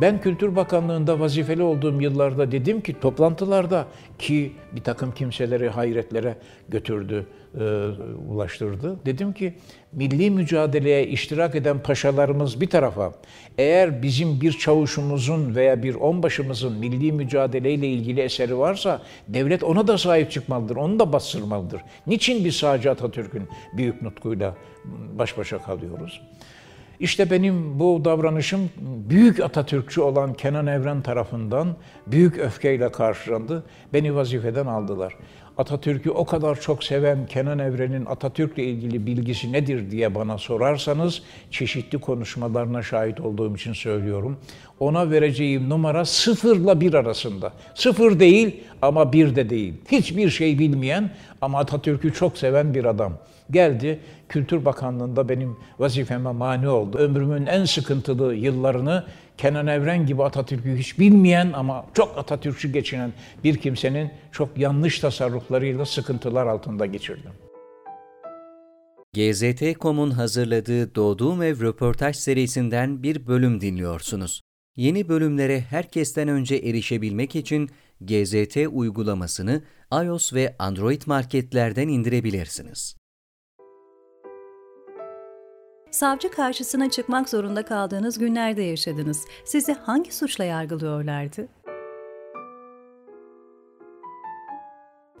Ben Kültür Bakanlığı'nda vazifeli olduğum yıllarda dedim ki toplantılarda ki bir takım kimseleri hayretlere götürdü, e, ulaştırdı. Dedim ki milli mücadeleye iştirak eden paşalarımız bir tarafa eğer bizim bir çavuşumuzun veya bir onbaşımızın milli mücadeleyle ilgili eseri varsa devlet ona da sahip çıkmalıdır, onu da bastırmalıdır. Niçin biz sadece Atatürk'ün büyük nutkuyla baş başa kalıyoruz? İşte benim bu davranışım büyük Atatürkçü olan Kenan Evren tarafından büyük öfkeyle karşılandı. Beni vazifeden aldılar. Atatürk'ü o kadar çok seven Kenan Evren'in Atatürk'le ilgili bilgisi nedir diye bana sorarsanız çeşitli konuşmalarına şahit olduğum için söylüyorum. Ona vereceğim numara sıfırla bir arasında. Sıfır değil ama bir de değil. Hiçbir şey bilmeyen ama Atatürk'ü çok seven bir adam. Geldi Kültür Bakanlığı'nda benim vazifeme mani oldu. Ömrümün en sıkıntılı yıllarını Kenan Evren gibi Atatürk'ü hiç bilmeyen ama çok Atatürkçü geçinen bir kimsenin çok yanlış tasarruflarıyla sıkıntılar altında geçirdim. GZT.com'un hazırladığı Doğduğum Ev röportaj serisinden bir bölüm dinliyorsunuz. Yeni bölümlere herkesten önce erişebilmek için GZT uygulamasını iOS ve Android marketlerden indirebilirsiniz. Savcı karşısına çıkmak zorunda kaldığınız günlerde yaşadınız. Sizi hangi suçla yargılıyorlardı?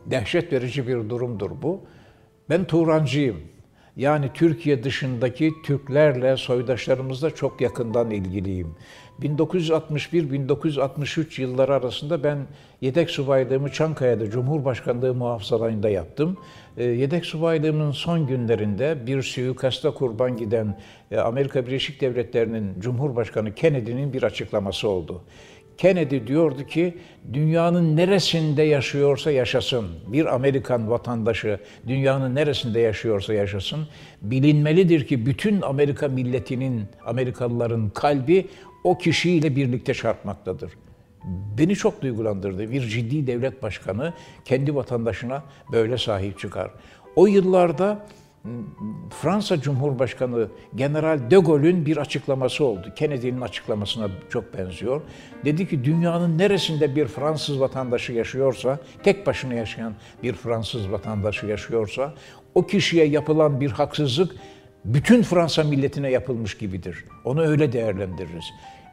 Dehşet verici bir durumdur bu. Ben Turancıyım. Yani Türkiye dışındaki Türklerle, soydaşlarımızla çok yakından ilgiliyim. 1961-1963 yılları arasında ben yedek subaylığımı Çankaya'da Cumhurbaşkanlığı muhafızalığında yaptım. Ee, yedek subaylığımın son günlerinde bir suikasta kurban giden e, Amerika Birleşik Devletleri'nin Cumhurbaşkanı Kennedy'nin bir açıklaması oldu. Kennedy diyordu ki dünyanın neresinde yaşıyorsa yaşasın, bir Amerikan vatandaşı dünyanın neresinde yaşıyorsa yaşasın, bilinmelidir ki bütün Amerika milletinin, Amerikalıların kalbi o kişiyle birlikte çarpmaktadır. Beni çok duygulandırdı. Bir ciddi devlet başkanı kendi vatandaşına böyle sahip çıkar. O yıllarda Fransa Cumhurbaşkanı General de Gaulle'ün bir açıklaması oldu. Kennedy'nin açıklamasına çok benziyor. Dedi ki dünyanın neresinde bir Fransız vatandaşı yaşıyorsa, tek başına yaşayan bir Fransız vatandaşı yaşıyorsa, o kişiye yapılan bir haksızlık bütün Fransa milletine yapılmış gibidir. Onu öyle değerlendiririz.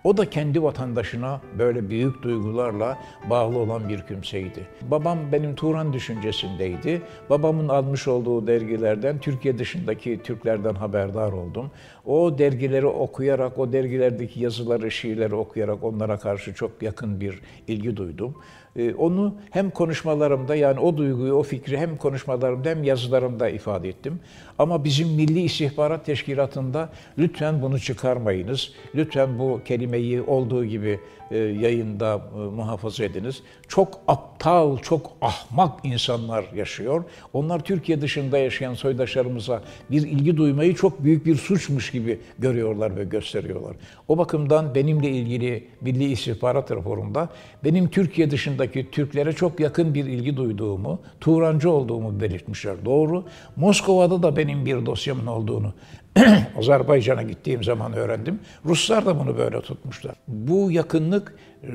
O da kendi vatandaşına böyle büyük duygularla bağlı olan bir kimseydi. Babam benim Turan düşüncesindeydi. Babamın almış olduğu dergilerden Türkiye dışındaki Türklerden haberdar oldum. O dergileri okuyarak, o dergilerdeki yazıları, şiirleri okuyarak onlara karşı çok yakın bir ilgi duydum. Ee, onu hem konuşmalarımda yani o duyguyu, o fikri hem konuşmalarımda hem yazılarımda ifade ettim. Ama bizim Milli İstihbarat Teşkilatı'nda lütfen bunu çıkarmayınız. Lütfen bu kelimeyi olduğu gibi yayında e, muhafaza ediniz. Çok aptal, çok ahmak insanlar yaşıyor. Onlar Türkiye dışında yaşayan soydaşlarımıza bir ilgi duymayı çok büyük bir suçmuş gibi görüyorlar ve gösteriyorlar. O bakımdan benimle ilgili Milli İstihbarat raporunda benim Türkiye dışındaki Türklere çok yakın bir ilgi duyduğumu, Turancı olduğumu belirtmişler. Doğru. Moskova'da da benim bir dosyamın olduğunu Azerbaycan'a gittiğim zaman öğrendim. Ruslar da bunu böyle tutmuşlar. Bu yakınlık e,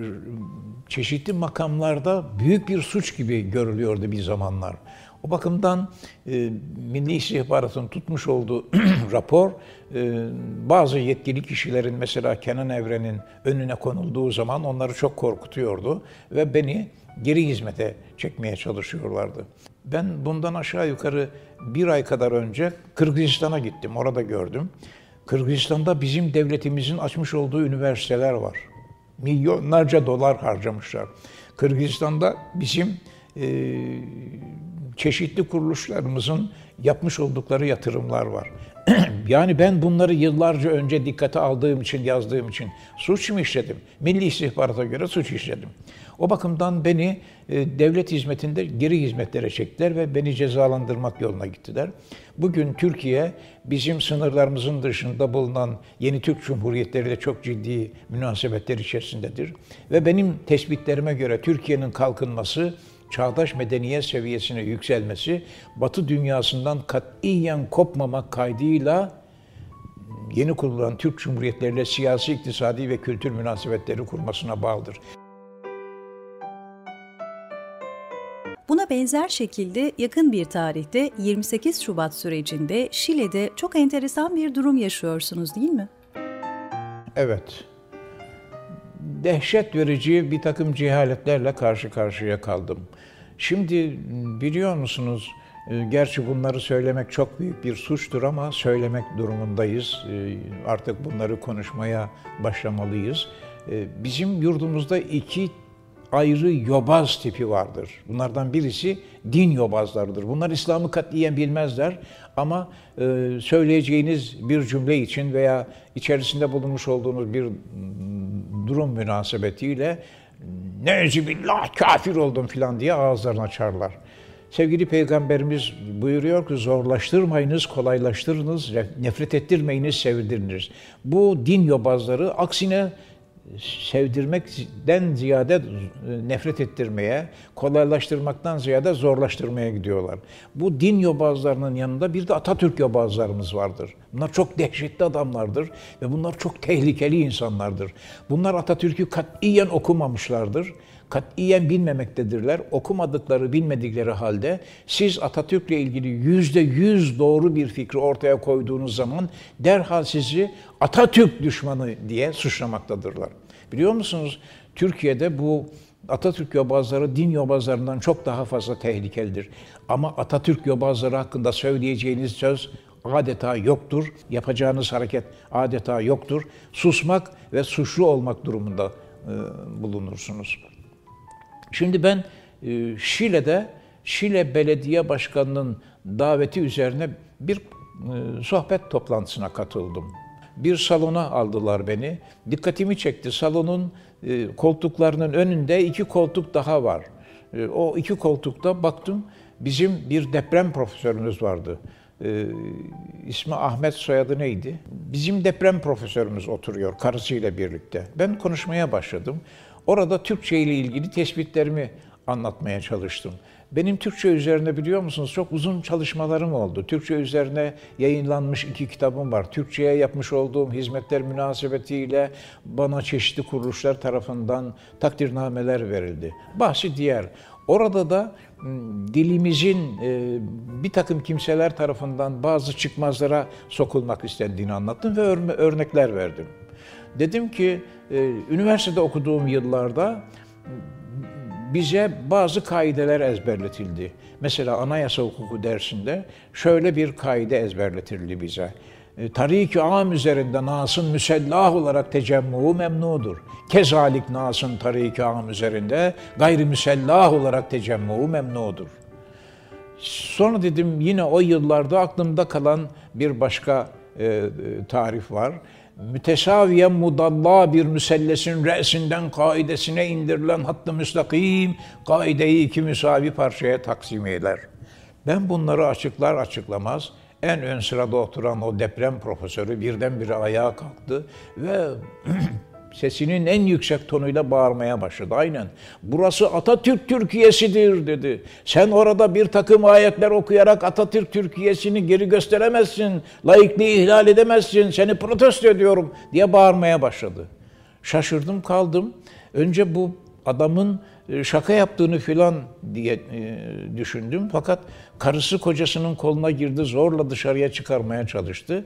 çeşitli makamlarda büyük bir suç gibi görülüyordu bir zamanlar. O bakımdan e, Milli İstihbarat'ın tutmuş olduğu rapor e, bazı yetkili kişilerin mesela Kenan Evren'in önüne konulduğu zaman onları çok korkutuyordu ve beni geri hizmete çekmeye çalışıyorlardı. Ben bundan aşağı yukarı bir ay kadar önce Kırgızistan'a gittim. Orada gördüm. Kırgızistan'da bizim devletimizin açmış olduğu üniversiteler var. Milyonlarca dolar harcamışlar. Kırgızistan'da bizim e, çeşitli kuruluşlarımızın yapmış oldukları yatırımlar var. yani ben bunları yıllarca önce dikkate aldığım için, yazdığım için suç mu işledim? Milli istihbarata göre suç işledim. O bakımdan beni e, devlet hizmetinde geri hizmetlere çektiler ve beni cezalandırmak yoluna gittiler. Bugün Türkiye bizim sınırlarımızın dışında bulunan yeni Türk Cumhuriyetleri ile çok ciddi münasebetler içerisindedir. Ve benim tespitlerime göre Türkiye'nin kalkınması çağdaş medeniyet seviyesine yükselmesi, Batı dünyasından katiyen kopmamak kaydıyla yeni kurulan Türk Cumhuriyetleriyle siyasi, iktisadi ve kültür münasebetleri kurmasına bağlıdır. Buna benzer şekilde yakın bir tarihte 28 Şubat sürecinde Şile'de çok enteresan bir durum yaşıyorsunuz değil mi? Evet. Dehşet verici bir takım cehaletlerle karşı karşıya kaldım. Şimdi biliyor musunuz, e, gerçi bunları söylemek çok büyük bir suçtur ama söylemek durumundayız. E, artık bunları konuşmaya başlamalıyız. E, bizim yurdumuzda iki ayrı yobaz tipi vardır. Bunlardan birisi din yobazlarıdır. Bunlar İslam'ı katliyen bilmezler ama e, söyleyeceğiniz bir cümle için veya içerisinde bulunmuş olduğunuz bir durum münasebetiyle billah kafir oldum filan diye ağızlarını açarlar. Sevgili Peygamberimiz buyuruyor ki zorlaştırmayınız, kolaylaştırınız, nefret ettirmeyiniz, sevdiriniz. Bu din yobazları aksine sevdirmekten ziyade nefret ettirmeye, kolaylaştırmaktan ziyade zorlaştırmaya gidiyorlar. Bu din yobazlarının yanında bir de Atatürk yobazlarımız vardır. Bunlar çok dehşetli adamlardır ve bunlar çok tehlikeli insanlardır. Bunlar Atatürk'ü katiyen okumamışlardır katiyen bilmemektedirler. Okumadıkları, bilmedikleri halde siz Atatürk'le ilgili yüzde yüz doğru bir fikri ortaya koyduğunuz zaman derhal sizi Atatürk düşmanı diye suçlamaktadırlar. Biliyor musunuz? Türkiye'de bu Atatürk yobazları din yobazlarından çok daha fazla tehlikelidir. Ama Atatürk yobazları hakkında söyleyeceğiniz söz adeta yoktur. Yapacağınız hareket adeta yoktur. Susmak ve suçlu olmak durumunda e, bulunursunuz. Şimdi ben e, Şile'de Şile Belediye Başkanı'nın daveti üzerine bir e, sohbet toplantısına katıldım. Bir salona aldılar beni. Dikkatimi çekti. Salonun e, koltuklarının önünde iki koltuk daha var. O iki koltukta baktım bizim bir deprem profesörümüz vardı. Ee, ismi Ahmet soyadı neydi? Bizim deprem profesörümüz oturuyor karısıyla birlikte. Ben konuşmaya başladım. Orada Türkçe ile ilgili tespitlerimi anlatmaya çalıştım. Benim Türkçe üzerine biliyor musunuz çok uzun çalışmalarım oldu. Türkçe üzerine yayınlanmış iki kitabım var. Türkçe'ye yapmış olduğum hizmetler münasebetiyle bana çeşitli kuruluşlar tarafından takdirnameler verildi. Bahsi diğer. Orada da dilimizin e, bir takım kimseler tarafından bazı çıkmazlara sokulmak istendiğini anlattım ve örnekler verdim. Dedim ki e, üniversitede okuduğum yıllarda bize bazı kaideler ezberletildi. Mesela anayasa hukuku dersinde şöyle bir kaide ezberletildi bize. E, Tarik-i am üzerinde nasın müsellah olarak tecemmu memnudur. Kezalik nasın tarik-i am üzerinde gayri müsellah olarak tecemmu memnudur. Sonra dedim yine o yıllarda aklımda kalan bir başka e, e tarif var mütesaviyen mudalla bir müsellesin re'sinden kaidesine indirilen hattı müstakim kaideyi iki müsavi parçaya taksim eder. Ben bunları açıklar açıklamaz en ön sırada oturan o deprem profesörü birdenbire ayağa kalktı ve sesinin en yüksek tonuyla bağırmaya başladı. Aynen. Burası Atatürk Türkiye'sidir dedi. Sen orada bir takım ayetler okuyarak Atatürk Türkiye'sini geri gösteremezsin. Laikliği ihlal edemezsin. Seni protesto ediyorum diye bağırmaya başladı. Şaşırdım kaldım. Önce bu adamın e, şaka yaptığını filan diye e, düşündüm. Fakat karısı kocasının koluna girdi, zorla dışarıya çıkarmaya çalıştı.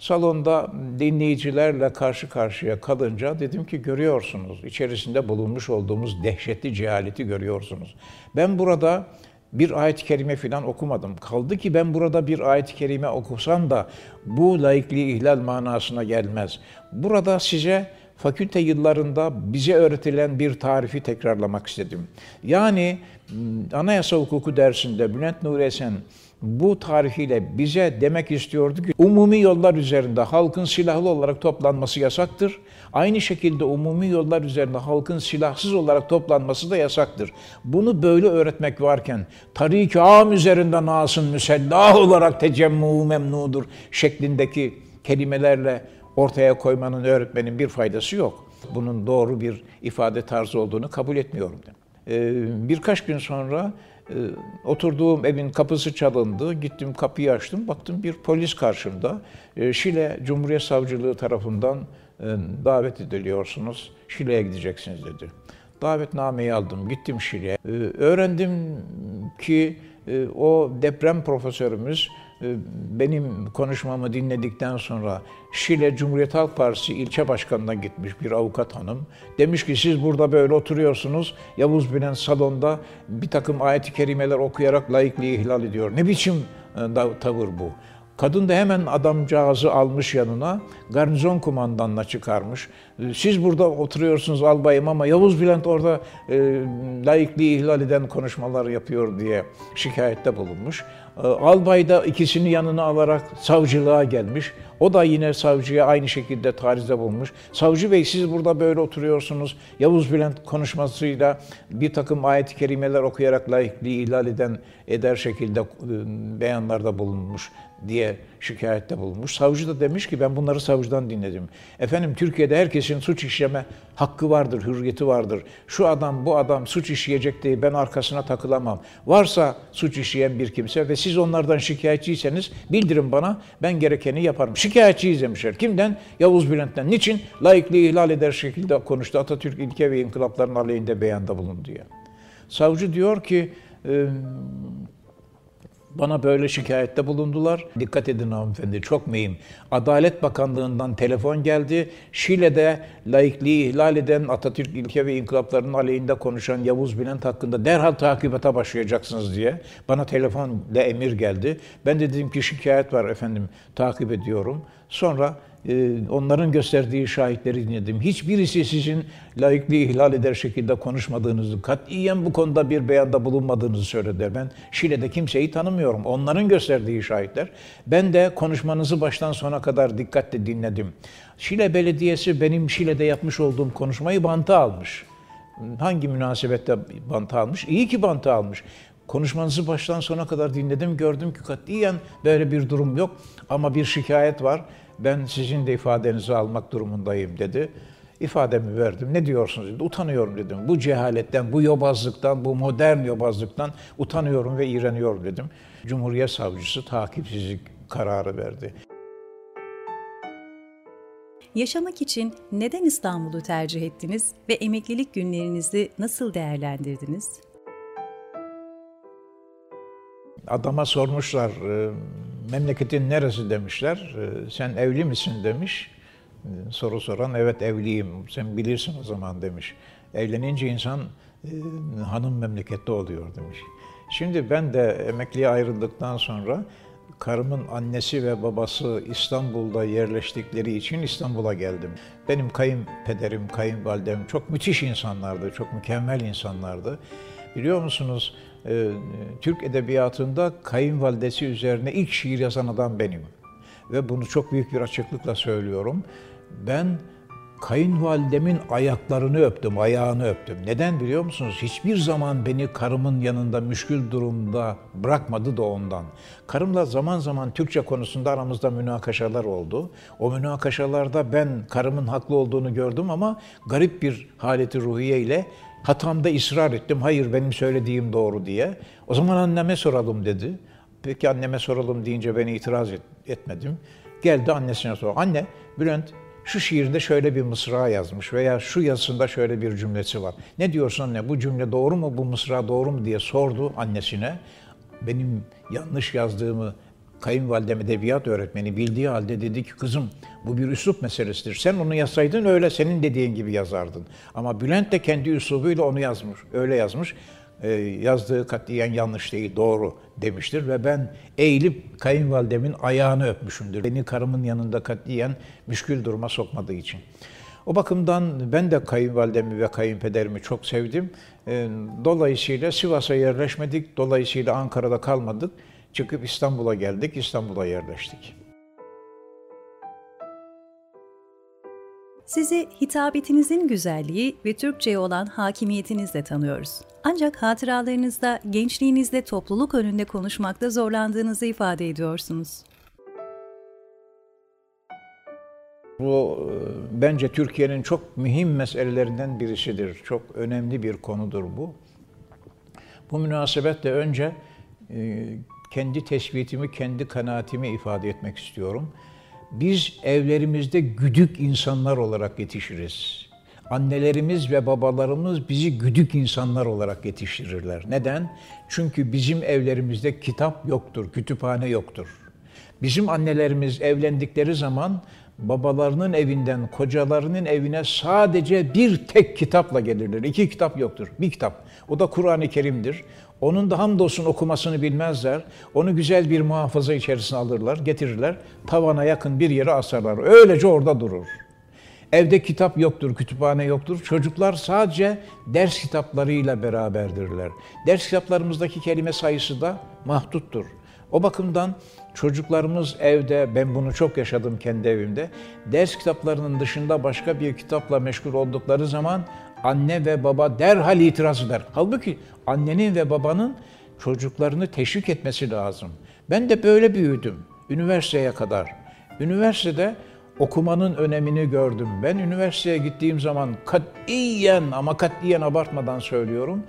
Salonda dinleyicilerle karşı karşıya kalınca dedim ki görüyorsunuz, içerisinde bulunmuş olduğumuz dehşetli cehaleti görüyorsunuz. Ben burada bir ayet-i kerime falan okumadım. Kaldı ki ben burada bir ayet-i kerime okusam da bu laikliği ihlal manasına gelmez. Burada size fakülte yıllarında bize öğretilen bir tarifi tekrarlamak istedim. Yani anayasa hukuku dersinde Bülent Nuri Esen bu tarihiyle bize demek istiyordu ki umumi yollar üzerinde halkın silahlı olarak toplanması yasaktır. Aynı şekilde umumi yollar üzerinde halkın silahsız olarak toplanması da yasaktır. Bunu böyle öğretmek varken tarik-i am üzerinde nasın müsellah olarak tecemmu memnudur şeklindeki kelimelerle ortaya koymanın öğretmenin bir faydası yok. Bunun doğru bir ifade tarzı olduğunu kabul etmiyorum. Ee, birkaç gün sonra e, oturduğum evin kapısı çalındı. Gittim kapıyı açtım. Baktım bir polis karşımda. E, Şile Cumhuriyet Savcılığı tarafından e, davet ediliyorsunuz. Şile'ye gideceksiniz dedi. Davetnameyi aldım. Gittim Şile'ye. Öğrendim ki o deprem profesörümüz ee, benim konuşmamı dinledikten sonra Şile Cumhuriyet Halk Partisi ilçe başkanına gitmiş bir avukat hanım. Demiş ki siz burada böyle oturuyorsunuz. Yavuz Binen salonda bir takım ayet-i kerimeler okuyarak laikliği ihlal ediyor. Ne biçim e, tavır bu? Kadın da hemen adamcağızı almış yanına, garnizon kumandanına çıkarmış. Ee, siz burada oturuyorsunuz albayım ama Yavuz Bülent orada e, laikliği ihlal eden konuşmalar yapıyor diye şikayette bulunmuş. Ee, albay da ikisini yanına alarak savcılığa gelmiş. O da yine savcıya aynı şekilde tarizde bulmuş. Savcı bey siz burada böyle oturuyorsunuz. Yavuz Bülent konuşmasıyla bir takım ayet-i kerimeler okuyarak laikliği ihlal eden eder şekilde e, beyanlarda bulunmuş diye şikayette bulunmuş. Savcı da demiş ki ben bunları savcıdan dinledim. Efendim Türkiye'de herkesin suç işleme hakkı vardır, hürriyeti vardır. Şu adam bu adam suç işleyecek diye ben arkasına takılamam. Varsa suç işleyen bir kimse ve siz onlardan şikayetçiyseniz bildirin bana ben gerekeni yaparım. Şikayetçiyiz demişler. Kimden? Yavuz Bülent'ten. Niçin? Laikliği ihlal eder şekilde konuştu. Atatürk ilke ve inkılapların aleyhinde beyanda bulundu diye. Savcı diyor ki bana böyle şikayette bulundular. Dikkat edin hanımefendi çok mühim. Adalet Bakanlığı'ndan telefon geldi. Şile'de laikliği ihlal eden Atatürk ilke ve inkılaplarının aleyhinde konuşan Yavuz Bülent hakkında derhal takibata başlayacaksınız diye. Bana telefonla emir geldi. Ben de dedim ki şikayet var efendim takip ediyorum. Sonra ee, onların gösterdiği şahitleri dinledim. Hiçbirisi sizin laikliği ihlal eder şekilde konuşmadığınızı, katiyen bu konuda bir beyanda bulunmadığınızı söylediler. Ben Şile'de kimseyi tanımıyorum. Onların gösterdiği şahitler. Ben de konuşmanızı baştan sona kadar dikkatle dinledim. Şile Belediyesi benim Şile'de yapmış olduğum konuşmayı banta almış. Hangi münasebette banta almış? İyi ki banta almış. Konuşmanızı baştan sona kadar dinledim, gördüm ki katiyen böyle bir durum yok. Ama bir şikayet var ben sizin de ifadenizi almak durumundayım dedi. İfademi verdim. Ne diyorsunuz dedi. Utanıyorum dedim. Bu cehaletten, bu yobazlıktan, bu modern yobazlıktan utanıyorum ve iğreniyorum dedim. Cumhuriyet Savcısı takipsizlik kararı verdi. Yaşamak için neden İstanbul'u tercih ettiniz ve emeklilik günlerinizi nasıl değerlendirdiniz? Adama sormuşlar, e, memleketin neresi demişler. E, sen evli misin demiş. E, soru soran evet evliyim. Sen bilirsin o zaman demiş. Evlenince insan hanım memlekette oluyor demiş. Şimdi ben de emekliye ayrıldıktan sonra karımın annesi ve babası İstanbul'da yerleştikleri için İstanbul'a geldim. Benim kayınpederim, kayınvalidem çok müthiş insanlardı, çok mükemmel insanlardı. Biliyor musunuz e, Türk edebiyatında kayınvalidesi üzerine ilk şiir yazan adam benim. Ve bunu çok büyük bir açıklıkla söylüyorum. Ben kayınvalidemin ayaklarını öptüm, ayağını öptüm. Neden biliyor musunuz? Hiçbir zaman beni karımın yanında müşkül durumda bırakmadı da ondan. Karımla zaman zaman Türkçe konusunda aramızda münakaşalar oldu. O münakaşalarda ben karımın haklı olduğunu gördüm ama garip bir haleti ruhiye ile Hatamda ısrar ettim. Hayır benim söylediğim doğru diye. O zaman anneme soralım dedi. Peki anneme soralım deyince ben itiraz et, etmedim. Geldi annesine sordu. Anne Bülent şu şiirde şöyle bir mısra yazmış veya şu yazısında şöyle bir cümlesi var. Ne diyorsun anne bu cümle doğru mu bu mısra doğru mu diye sordu annesine. Benim yanlış yazdığımı kayınvalidem edebiyat öğretmeni bildiği halde dedi ki kızım bu bir üslup meselesidir. Sen onu yazsaydın öyle senin dediğin gibi yazardın. Ama Bülent de kendi üslubuyla onu yazmış. Öyle yazmış. Ee, yazdığı katiyen yanlış değil, doğru demiştir ve ben eğilip kayınvalidemin ayağını öpmüşümdür. Beni karımın yanında katiyen müşkül duruma sokmadığı için. O bakımdan ben de kayınvalidemi ve kayınpederimi çok sevdim. Ee, dolayısıyla Sivas'a yerleşmedik, dolayısıyla Ankara'da kalmadık. Çıkıp İstanbul'a geldik, İstanbul'a yerleştik. Sizi hitabetinizin güzelliği ve Türkçe'ye olan hakimiyetinizle tanıyoruz. Ancak hatıralarınızda gençliğinizde topluluk önünde konuşmakta zorlandığınızı ifade ediyorsunuz. Bu e, bence Türkiye'nin çok mühim meselelerinden birisidir. Çok önemli bir konudur bu. Bu münasebetle önce e, kendi tespitimi, kendi kanaatimi ifade etmek istiyorum. Biz evlerimizde güdük insanlar olarak yetişiriz. Annelerimiz ve babalarımız bizi güdük insanlar olarak yetiştirirler. Neden? Çünkü bizim evlerimizde kitap yoktur, kütüphane yoktur. Bizim annelerimiz evlendikleri zaman babalarının evinden kocalarının evine sadece bir tek kitapla gelirler. İki kitap yoktur. Bir kitap. O da Kur'an-ı Kerim'dir. Onun da hamdolsun okumasını bilmezler. Onu güzel bir muhafaza içerisine alırlar, getirirler. Tavana yakın bir yere asarlar. Öylece orada durur. Evde kitap yoktur, kütüphane yoktur. Çocuklar sadece ders kitaplarıyla beraberdirler. Ders kitaplarımızdaki kelime sayısı da mahduttur. O bakımdan çocuklarımız evde, ben bunu çok yaşadım kendi evimde, ders kitaplarının dışında başka bir kitapla meşgul oldukları zaman anne ve baba derhal itiraz eder. Halbuki annenin ve babanın çocuklarını teşvik etmesi lazım. Ben de böyle büyüdüm, üniversiteye kadar. Üniversitede okumanın önemini gördüm. Ben üniversiteye gittiğim zaman katiyen ama katiyen abartmadan söylüyorum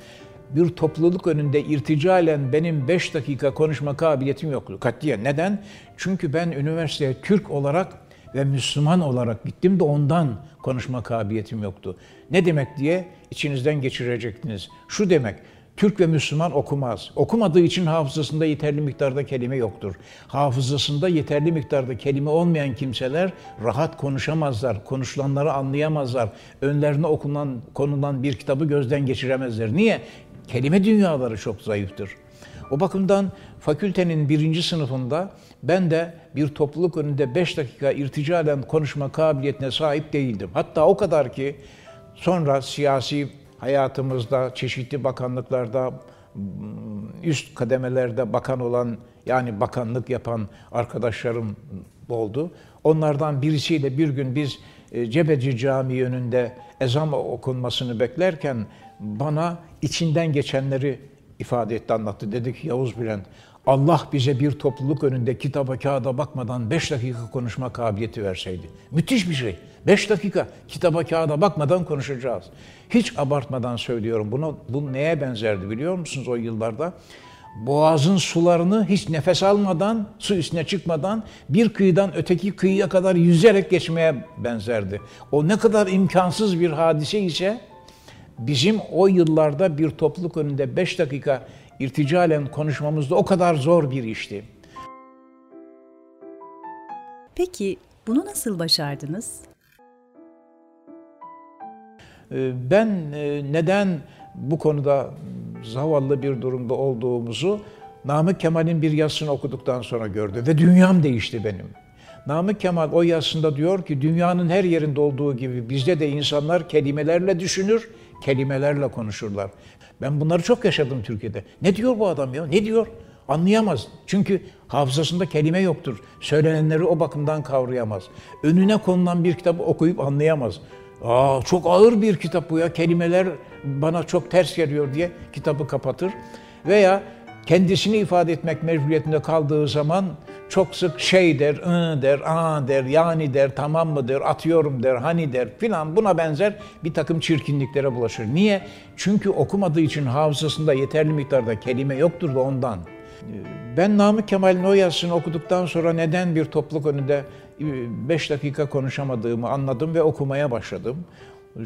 bir topluluk önünde irticalen benim 5 dakika konuşma kabiliyetim yoktu. Katiyen. Neden? Çünkü ben üniversiteye Türk olarak ve Müslüman olarak gittim de ondan konuşma kabiliyetim yoktu. Ne demek diye içinizden geçirecektiniz. Şu demek, Türk ve Müslüman okumaz. Okumadığı için hafızasında yeterli miktarda kelime yoktur. Hafızasında yeterli miktarda kelime olmayan kimseler rahat konuşamazlar, konuşulanları anlayamazlar. Önlerine okunan, konulan bir kitabı gözden geçiremezler. Niye? Kelime dünyaları çok zayıftır. O bakımdan fakültenin birinci sınıfında ben de bir topluluk önünde beş dakika irticalen konuşma kabiliyetine sahip değildim. Hatta o kadar ki sonra siyasi hayatımızda çeşitli bakanlıklarda üst kademelerde bakan olan yani bakanlık yapan arkadaşlarım oldu. Onlardan birisiyle bir gün biz e, Cebeci Camii önünde ezan okunmasını beklerken bana içinden geçenleri ifade etti, anlattı. Dedi ki Yavuz Bülent, Allah bize bir topluluk önünde kitaba kağıda bakmadan beş dakika konuşma kabiliyeti verseydi. Müthiş bir şey. Beş dakika kitaba kağıda bakmadan konuşacağız. Hiç abartmadan söylüyorum. Bunu, bu neye benzerdi biliyor musunuz o yıllarda? Boğazın sularını hiç nefes almadan, su üstüne çıkmadan bir kıyıdan öteki kıyıya kadar yüzerek geçmeye benzerdi. O ne kadar imkansız bir hadise ise bizim o yıllarda bir topluluk önünde beş dakika irticalen konuşmamız da o kadar zor bir işti. Peki bunu nasıl başardınız? Ee, ben e, neden bu konuda zavallı bir durumda olduğumuzu Namık Kemal'in bir yazısını okuduktan sonra gördüm ve dünyam değişti benim. Namık Kemal o yazısında diyor ki dünyanın her yerinde olduğu gibi bizde de insanlar kelimelerle düşünür, kelimelerle konuşurlar. Ben bunları çok yaşadım Türkiye'de. Ne diyor bu adam ya? Ne diyor? Anlayamaz. Çünkü hafızasında kelime yoktur. Söylenenleri o bakımdan kavrayamaz. Önüne konulan bir kitabı okuyup anlayamaz. Aa, çok ağır bir kitap bu ya. Kelimeler bana çok ters geliyor diye kitabı kapatır. Veya kendisini ifade etmek mecburiyetinde kaldığı zaman çok sık şey der, ı der, a der, yani der, tamam mı der, atıyorum der, hani der filan buna benzer bir takım çirkinliklere bulaşır. Niye? Çünkü okumadığı için hafızasında yeterli miktarda kelime yoktur da ondan. Ben Namık Kemal'in o yazısını okuduktan sonra neden bir topluluk önünde 5 dakika konuşamadığımı anladım ve okumaya başladım.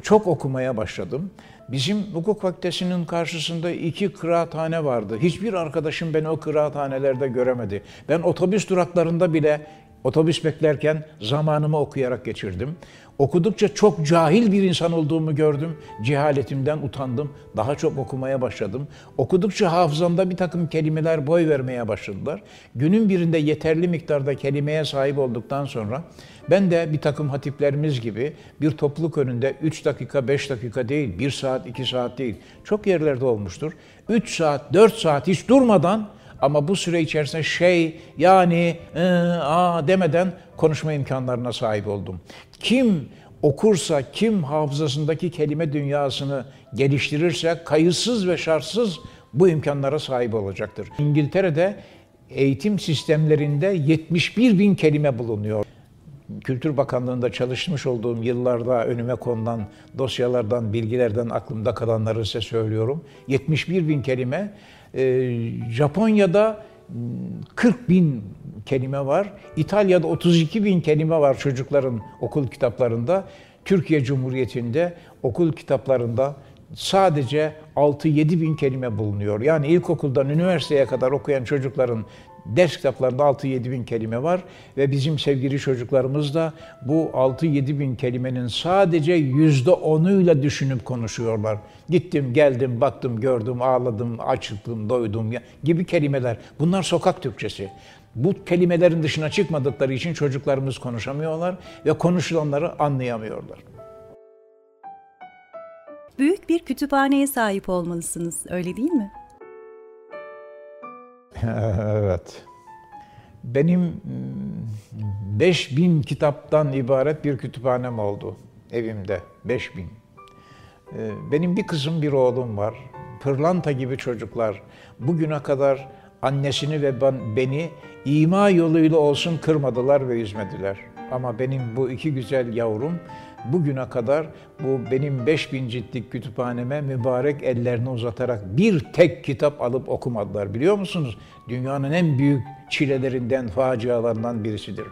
Çok okumaya başladım. Bizim hukuk fakültesinin karşısında iki kıraathane vardı. Hiçbir arkadaşım beni o kıraathanelerde göremedi. Ben otobüs duraklarında bile otobüs beklerken zamanımı okuyarak geçirdim. Okudukça çok cahil bir insan olduğumu gördüm. Cehaletimden utandım. Daha çok okumaya başladım. Okudukça hafızamda bir takım kelimeler boy vermeye başladılar. Günün birinde yeterli miktarda kelimeye sahip olduktan sonra ben de bir takım hatiplerimiz gibi bir topluluk önünde 3 dakika, 5 dakika değil, 1 saat, 2 saat değil. Çok yerlerde olmuştur. 3 saat, 4 saat hiç durmadan ama bu süre içerisinde şey yani ı, a demeden konuşma imkanlarına sahip oldum. Kim okursa, kim hafızasındaki kelime dünyasını geliştirirse kayıtsız ve şartsız bu imkanlara sahip olacaktır. İngiltere'de eğitim sistemlerinde 71 bin kelime bulunuyor. Kültür Bakanlığı'nda çalışmış olduğum yıllarda önüme konulan dosyalardan, bilgilerden aklımda kalanları size söylüyorum. 71 bin kelime. Ee, Japonya'da 40 bin kelime var. İtalya'da 32 bin kelime var çocukların okul kitaplarında. Türkiye Cumhuriyeti'nde okul kitaplarında sadece 6-7 bin kelime bulunuyor. Yani ilkokuldan üniversiteye kadar okuyan çocukların ders kitaplarında 6-7 bin kelime var ve bizim sevgili çocuklarımız da bu 6-7 bin kelimenin sadece yüzde onuyla düşünüp konuşuyorlar. Gittim, geldim, baktım, gördüm, ağladım, açıldım, doydum gibi kelimeler. Bunlar sokak Türkçesi. Bu kelimelerin dışına çıkmadıkları için çocuklarımız konuşamıyorlar ve konuşulanları anlayamıyorlar. Büyük bir kütüphaneye sahip olmalısınız, öyle değil mi? evet. Benim 5000 hmm, kitaptan ibaret bir kütüphanem oldu evimde. 5000. Ee, benim bir kızım bir oğlum var. Pırlanta gibi çocuklar. Bugüne kadar annesini ve beni ima yoluyla olsun kırmadılar ve üzmediler. Ama benim bu iki güzel yavrum bugüne kadar bu benim 5000 ciltlik kütüphaneme mübarek ellerini uzatarak bir tek kitap alıp okumadılar. Biliyor musunuz? Dünyanın en büyük çilelerinden, facialarından birisidir.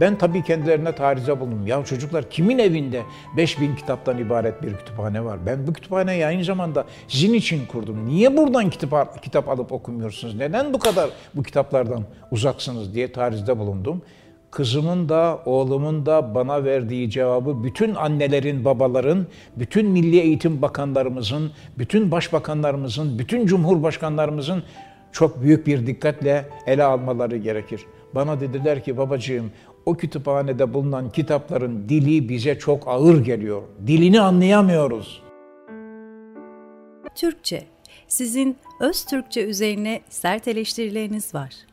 Ben tabii kendilerine tarize bulundum. Ya çocuklar kimin evinde 5000 kitaptan ibaret bir kütüphane var? Ben bu kütüphaneyi aynı zamanda sizin için kurdum. Niye buradan kitap, kitap alıp okumuyorsunuz? Neden bu kadar bu kitaplardan uzaksınız diye tarizde bulundum. Kızımın da oğlumun da bana verdiği cevabı bütün annelerin, babaların, bütün milli eğitim bakanlarımızın, bütün başbakanlarımızın, bütün cumhurbaşkanlarımızın çok büyük bir dikkatle ele almaları gerekir. Bana dediler ki babacığım o kütüphanede bulunan kitapların dili bize çok ağır geliyor. Dilini anlayamıyoruz. Türkçe. Sizin öz Türkçe üzerine sert eleştirileriniz var.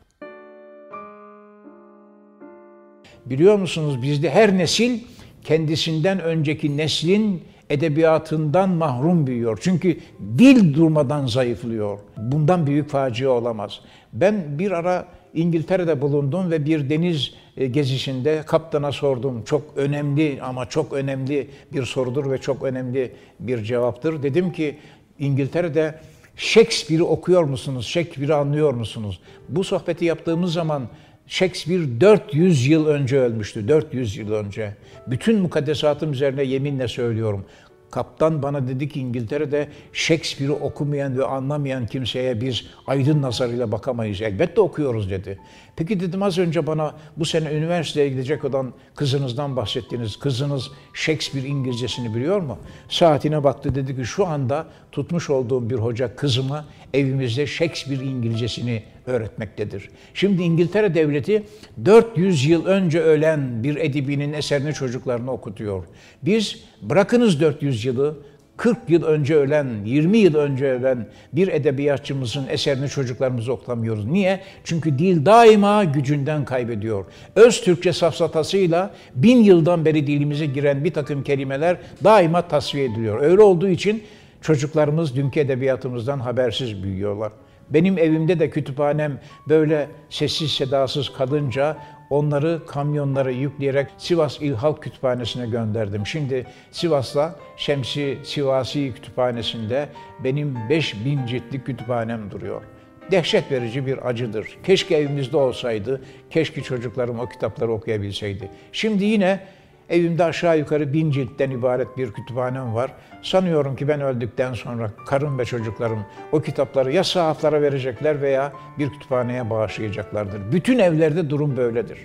Biliyor musunuz bizde her nesil kendisinden önceki neslin edebiyatından mahrum büyüyor. Çünkü dil durmadan zayıflıyor. Bundan büyük facia olamaz. Ben bir ara İngiltere'de bulundum ve bir deniz e, gezisinde kaptana sordum. Çok önemli ama çok önemli bir sorudur ve çok önemli bir cevaptır. Dedim ki İngiltere'de Shakespeare'i okuyor musunuz? Shakespeare'i anlıyor musunuz? Bu sohbeti yaptığımız zaman Shakespeare 400 yıl önce ölmüştü. 400 yıl önce. Bütün mukaddesatım üzerine yeminle söylüyorum. Kaptan bana dedi ki İngiltere'de Shakespeare'i okumayan ve anlamayan kimseye biz aydın nazarıyla bakamayız. Elbette okuyoruz dedi. Peki dedim az önce bana bu sene üniversiteye gidecek olan kızınızdan bahsettiniz. Kızınız Shakespeare İngilizcesini biliyor mu? Saatine baktı dedi ki şu anda tutmuş olduğum bir hoca kızıma evimizde Shakespeare İngilizcesini öğretmektedir. Şimdi İngiltere devleti 400 yıl önce ölen bir edibinin eserini çocuklarına okutuyor. Biz bırakınız 400 yılı 40 yıl önce ölen, 20 yıl önce ölen bir edebiyatçımızın eserini çocuklarımıza okutamıyoruz. Niye? Çünkü dil daima gücünden kaybediyor. Öz Türkçe safsatasıyla bin yıldan beri dilimize giren bir takım kelimeler daima tasfiye ediliyor. Öyle olduğu için çocuklarımız dünkü edebiyatımızdan habersiz büyüyorlar. Benim evimde de kütüphanem böyle sessiz sedasız kalınca onları kamyonlara yükleyerek Sivas İl Halk Kütüphanesi'ne gönderdim. Şimdi Sivas'ta Şemsi Sivasi Kütüphanesi'nde benim 5000 ciltlik kütüphanem duruyor. Dehşet verici bir acıdır. Keşke evimizde olsaydı, keşke çocuklarım o kitapları okuyabilseydi. Şimdi yine Evimde aşağı yukarı bin ciltten ibaret bir kütüphanem var. Sanıyorum ki ben öldükten sonra karım ve çocuklarım o kitapları ya sahaflara verecekler veya bir kütüphaneye bağışlayacaklardır. Bütün evlerde durum böyledir.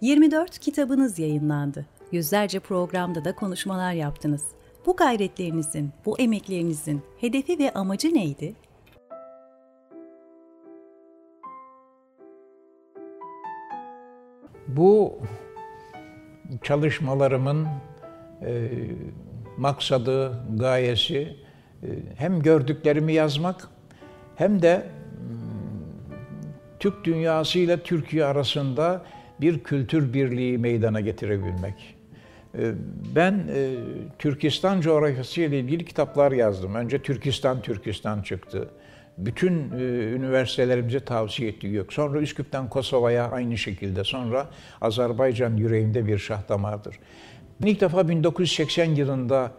24 kitabınız yayınlandı. Yüzlerce programda da konuşmalar yaptınız. Bu gayretlerinizin, bu emeklerinizin hedefi ve amacı neydi? Bu çalışmalarımın e, maksadı, gayesi e, hem gördüklerimi yazmak hem de Türk dünyası ile Türkiye arasında bir kültür birliği meydana getirebilmek. E, ben e, Türkistan coğrafyası ile ilgili kitaplar yazdım. Önce Türkistan Türkistan çıktı bütün e, üniversitelerimize tavsiye ettiği yok. Sonra Üsküp'ten Kosova'ya aynı şekilde. Sonra Azerbaycan yüreğinde bir şah damardır. Ben ilk defa 1980 yılında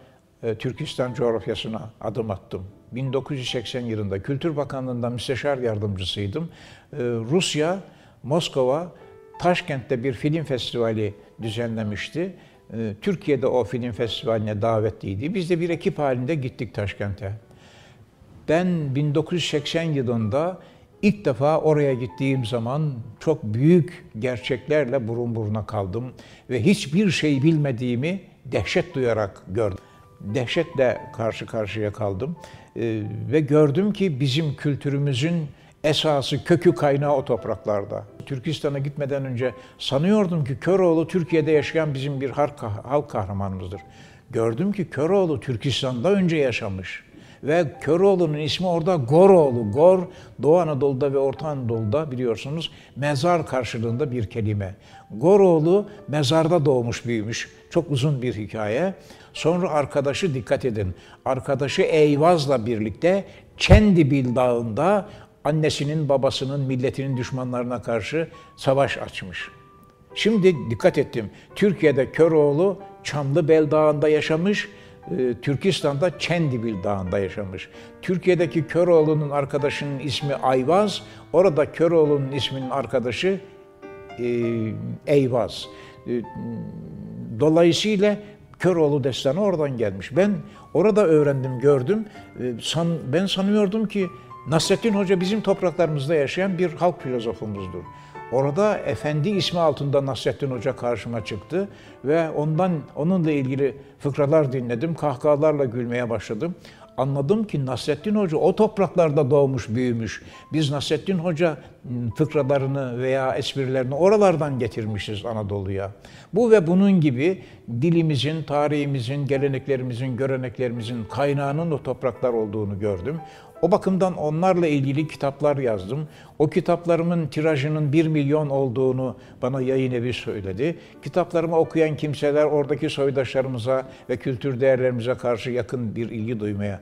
e, Türkistan coğrafyasına adım attım. 1980 yılında Kültür Bakanlığı'nda müsteşar yardımcısıydım. E, Rusya, Moskova, Taşkent'te bir film festivali düzenlemişti. E, Türkiye'de o film festivaline davetliydi. Biz de bir ekip halinde gittik Taşkent'e. Ben 1980 yılında ilk defa oraya gittiğim zaman çok büyük gerçeklerle burun buruna kaldım ve hiçbir şey bilmediğimi dehşet duyarak gördüm. Dehşetle karşı karşıya kaldım ee, ve gördüm ki bizim kültürümüzün esası, kökü kaynağı o topraklarda. Türkistan'a gitmeden önce sanıyordum ki Köroğlu Türkiye'de yaşayan bizim bir halk kahramanımızdır. Gördüm ki Köroğlu Türkistan'da önce yaşamış Ve Köroğlu'nun ismi orada Goroğlu. Gor, Doğu Anadolu'da ve Orta Anadolu'da biliyorsunuz mezar karşılığında bir kelime. Goroğlu mezarda doğmuş büyümüş. Çok uzun bir hikaye. Sonra arkadaşı dikkat edin. Arkadaşı Eyvaz'la birlikte Çendibil Dağı'nda annesinin, babasının, milletinin düşmanlarına karşı savaş açmış. Şimdi dikkat ettim. Türkiye'de Köroğlu Çamlıbel Dağı'nda yaşamış, e, Türkistan'da Çendibil Dağı'nda yaşamış. Türkiye'deki Köroğlu'nun arkadaşının ismi Ayvaz, orada Köroğlu'nun isminin arkadaşı e, Eyvaz. E, dolayısıyla Köroğlu destanı oradan gelmiş. Ben orada öğrendim, gördüm. San, ben sanıyordum ki Nasrettin Hoca bizim topraklarımızda yaşayan bir halk filozofumuzdur. Orada Efendi ismi altında Nasrettin Hoca karşıma çıktı ve ondan onunla ilgili fıkralar dinledim. Kahkahalarla gülmeye başladım. Anladım ki Nasrettin Hoca o topraklarda doğmuş, büyümüş. Biz Nasrettin Hoca fıkralarını veya esprilerini oralardan getirmişiz Anadolu'ya. Bu ve bunun gibi dilimizin, tarihimizin, geleneklerimizin, göreneklerimizin kaynağının o topraklar olduğunu gördüm. O bakımdan onlarla ilgili kitaplar yazdım. O kitaplarımın tirajının 1 milyon olduğunu bana yayın evi söyledi. Kitaplarımı okuyan kimseler oradaki soydaşlarımıza ve kültür değerlerimize karşı yakın bir ilgi duymaya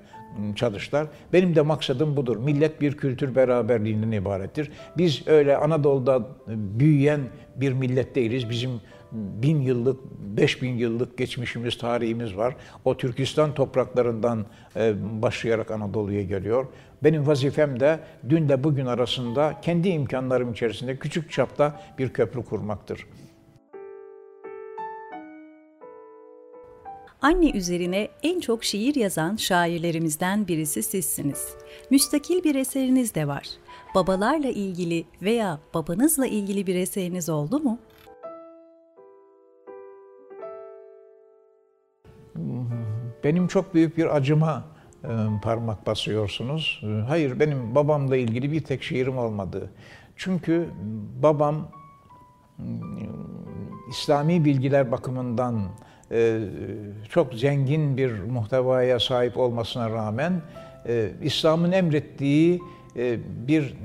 çalıştılar. Benim de maksadım budur. Millet bir kültür beraberliğinden ibarettir. Biz öyle Anadolu'da büyüyen bir millet değiliz. Bizim bin yıllık, beş bin yıllık geçmişimiz, tarihimiz var. O Türkistan topraklarından e, başlayarak Anadolu'ya geliyor. Benim vazifem de dünle bugün arasında kendi imkanlarım içerisinde küçük çapta bir köprü kurmaktır. Anne üzerine en çok şiir yazan şairlerimizden birisi sizsiniz. Müstakil bir eseriniz de var. Babalarla ilgili veya babanızla ilgili bir eseriniz oldu mu? Benim çok büyük bir acıma e, parmak basıyorsunuz. E, hayır, benim babamla ilgili bir tek şiirim olmadı. Çünkü babam e, İslami bilgiler bakımından çok zengin bir muhtevaya sahip olmasına rağmen İslam'ın emrettiği bir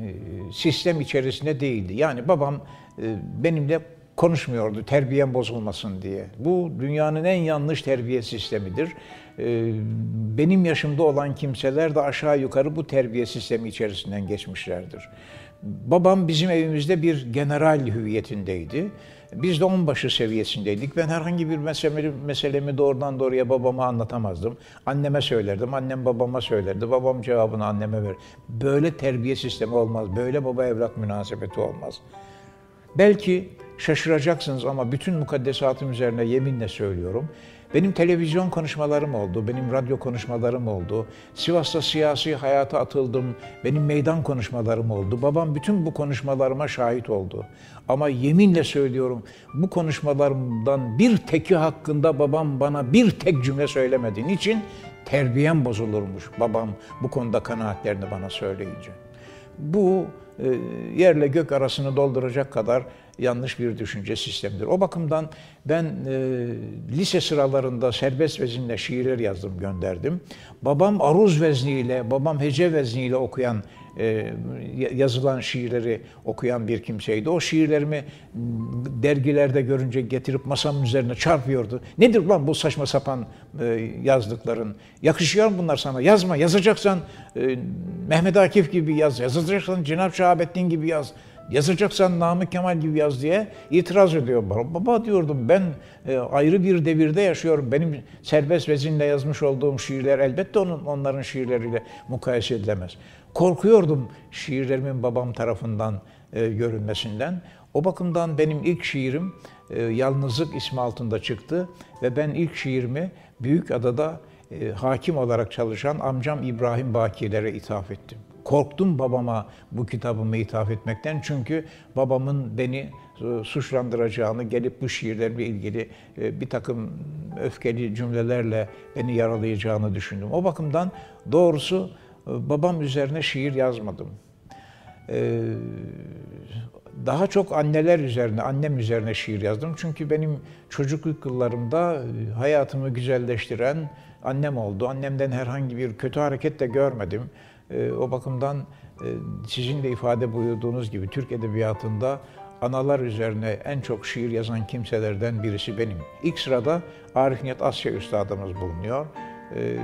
sistem içerisinde değildi. Yani babam benimle konuşmuyordu terbiyem bozulmasın diye. Bu dünyanın en yanlış terbiye sistemidir. Ee, benim yaşımda olan kimseler de aşağı yukarı bu terbiye sistemi içerisinden geçmişlerdir. Babam bizim evimizde bir general hüviyetindeydi. Biz de onbaşı seviyesindeydik. Ben herhangi bir meselemi, meselemi doğrudan doğruya babama anlatamazdım. Anneme söylerdim, annem babama söylerdi. Babam cevabını anneme verir. Böyle terbiye sistemi olmaz, böyle baba evlat münasebeti olmaz. Belki şaşıracaksınız ama bütün mukaddesatım üzerine yeminle söylüyorum. Benim televizyon konuşmalarım oldu, benim radyo konuşmalarım oldu. Sivas'ta siyasi hayata atıldım, benim meydan konuşmalarım oldu. Babam bütün bu konuşmalarıma şahit oldu. Ama yeminle söylüyorum, bu konuşmalarımdan bir teki hakkında babam bana bir tek cümle söylemedi. Niçin? Terbiyem bozulurmuş babam bu konuda kanaatlerini bana söyleyince. Bu e, yerle gök arasını dolduracak kadar yanlış bir düşünce sistemidir. O bakımdan ben e, lise sıralarında serbest vezinle şiirler yazdım, gönderdim. Babam aruz vezniyle, babam hece vezniyle okuyan e, yazılan şiirleri okuyan bir kimseydi. O şiirlerimi dergilerde görünce getirip masamın üzerine çarpıyordu. Nedir lan bu saçma sapan e, yazdıkların? Yakışıyor mu bunlar sana? Yazma. Yazacaksan e, Mehmet Akif gibi yaz. Yazacaksan Cenab-ı Şahabettin gibi yaz. Yazacaksan Namık Kemal gibi yaz diye itiraz ediyor. Baba diyordum ben e, ayrı bir devirde yaşıyorum. Benim serbest vezinle yazmış olduğum şiirler elbette onun onların şiirleriyle mukayese edilemez. Korkuyordum şiirlerimin babam tarafından e, görünmesinden. O bakımdan benim ilk şiirim e, Yalnızlık ismi altında çıktı ve ben ilk şiirimi Büyük Adada e, hakim olarak çalışan amcam İbrahim Bakilere ithaf ettim. Korktum babama bu kitabımı ithaf etmekten çünkü babamın beni e, suçlandıracağını, gelip bu şiirlerle ilgili e, bir takım öfkeli cümlelerle beni yaralayacağını düşündüm. O bakımdan doğrusu e, babam üzerine şiir yazmadım. Daha çok anneler üzerine, annem üzerine şiir yazdım. Çünkü benim çocukluk yıllarımda hayatımı güzelleştiren annem oldu. Annemden herhangi bir kötü hareket de görmedim. E, o bakımdan e, sizin de ifade buyurduğunuz gibi Türk Edebiyatı'nda analar üzerine en çok şiir yazan kimselerden birisi benim. İlk sırada Arif Nihat Asya Üstadımız bulunuyor. Ee,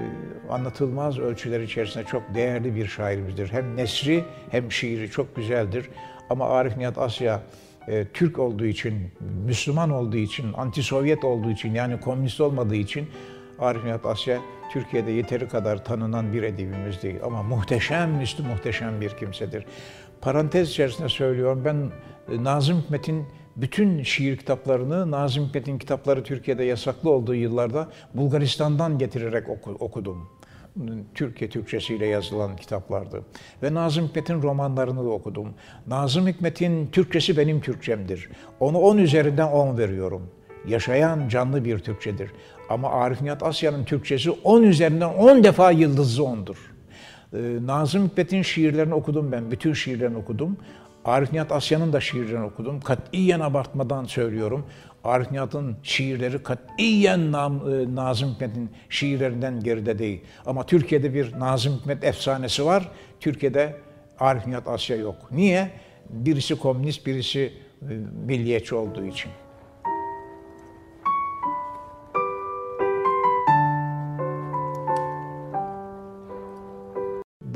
anlatılmaz ölçüler içerisinde çok değerli bir şairimizdir. Hem nesri hem şiiri çok güzeldir. Ama Arif Nihat Asya e, Türk olduğu için, Müslüman olduğu için, anti-Sovyet olduğu için yani komünist olmadığı için Arif Nihat Asya Türkiye'de yeteri kadar tanınan bir edibimiz değil. Ama muhteşem, üstü muhteşem bir kimsedir. Parantez içerisinde söylüyorum ben e, Nazım Hikmet'in bütün şiir kitaplarını, Nazım Hikmet'in kitapları Türkiye'de yasaklı olduğu yıllarda Bulgaristan'dan getirerek okudum. Türkiye Türkçesiyle yazılan kitaplardı. Ve Nazım Hikmet'in romanlarını da okudum. Nazım Hikmet'in Türkçesi benim Türkçemdir. Onu 10 üzerinden 10 veriyorum. Yaşayan canlı bir Türkçedir. Ama Arif Nihat Asya'nın Türkçesi 10 üzerinden 10 defa yıldızlı ondur. Ee, Nazım Hikmet'in şiirlerini okudum ben, bütün şiirlerini okudum. Arif Nihat Asya'nın da şiirlerini okudum. Katiyen abartmadan söylüyorum. Arif Nihat'ın şiirleri katiyen e, Nazım Hikmet'in şiirlerinden geride değil. Ama Türkiye'de bir Nazım Hikmet efsanesi var. Türkiye'de Arif Nihat Asya yok. Niye? Birisi komünist, birisi e, milliyetçi olduğu için.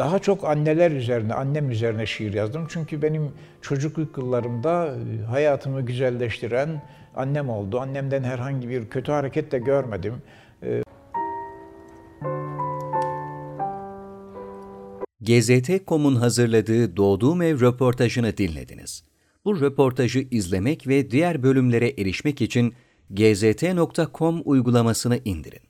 Daha çok anneler üzerine, annem üzerine şiir yazdım. Çünkü benim çocukluk yıllarımda e, hayatımı güzelleştiren annem oldu. Annemden herhangi bir kötü hareket de görmedim. E, GZT.com'un hazırladığı Doğduğum Ev röportajını dinlediniz. Bu röportajı izlemek ve diğer bölümlere erişmek için gzt.com uygulamasını indirin.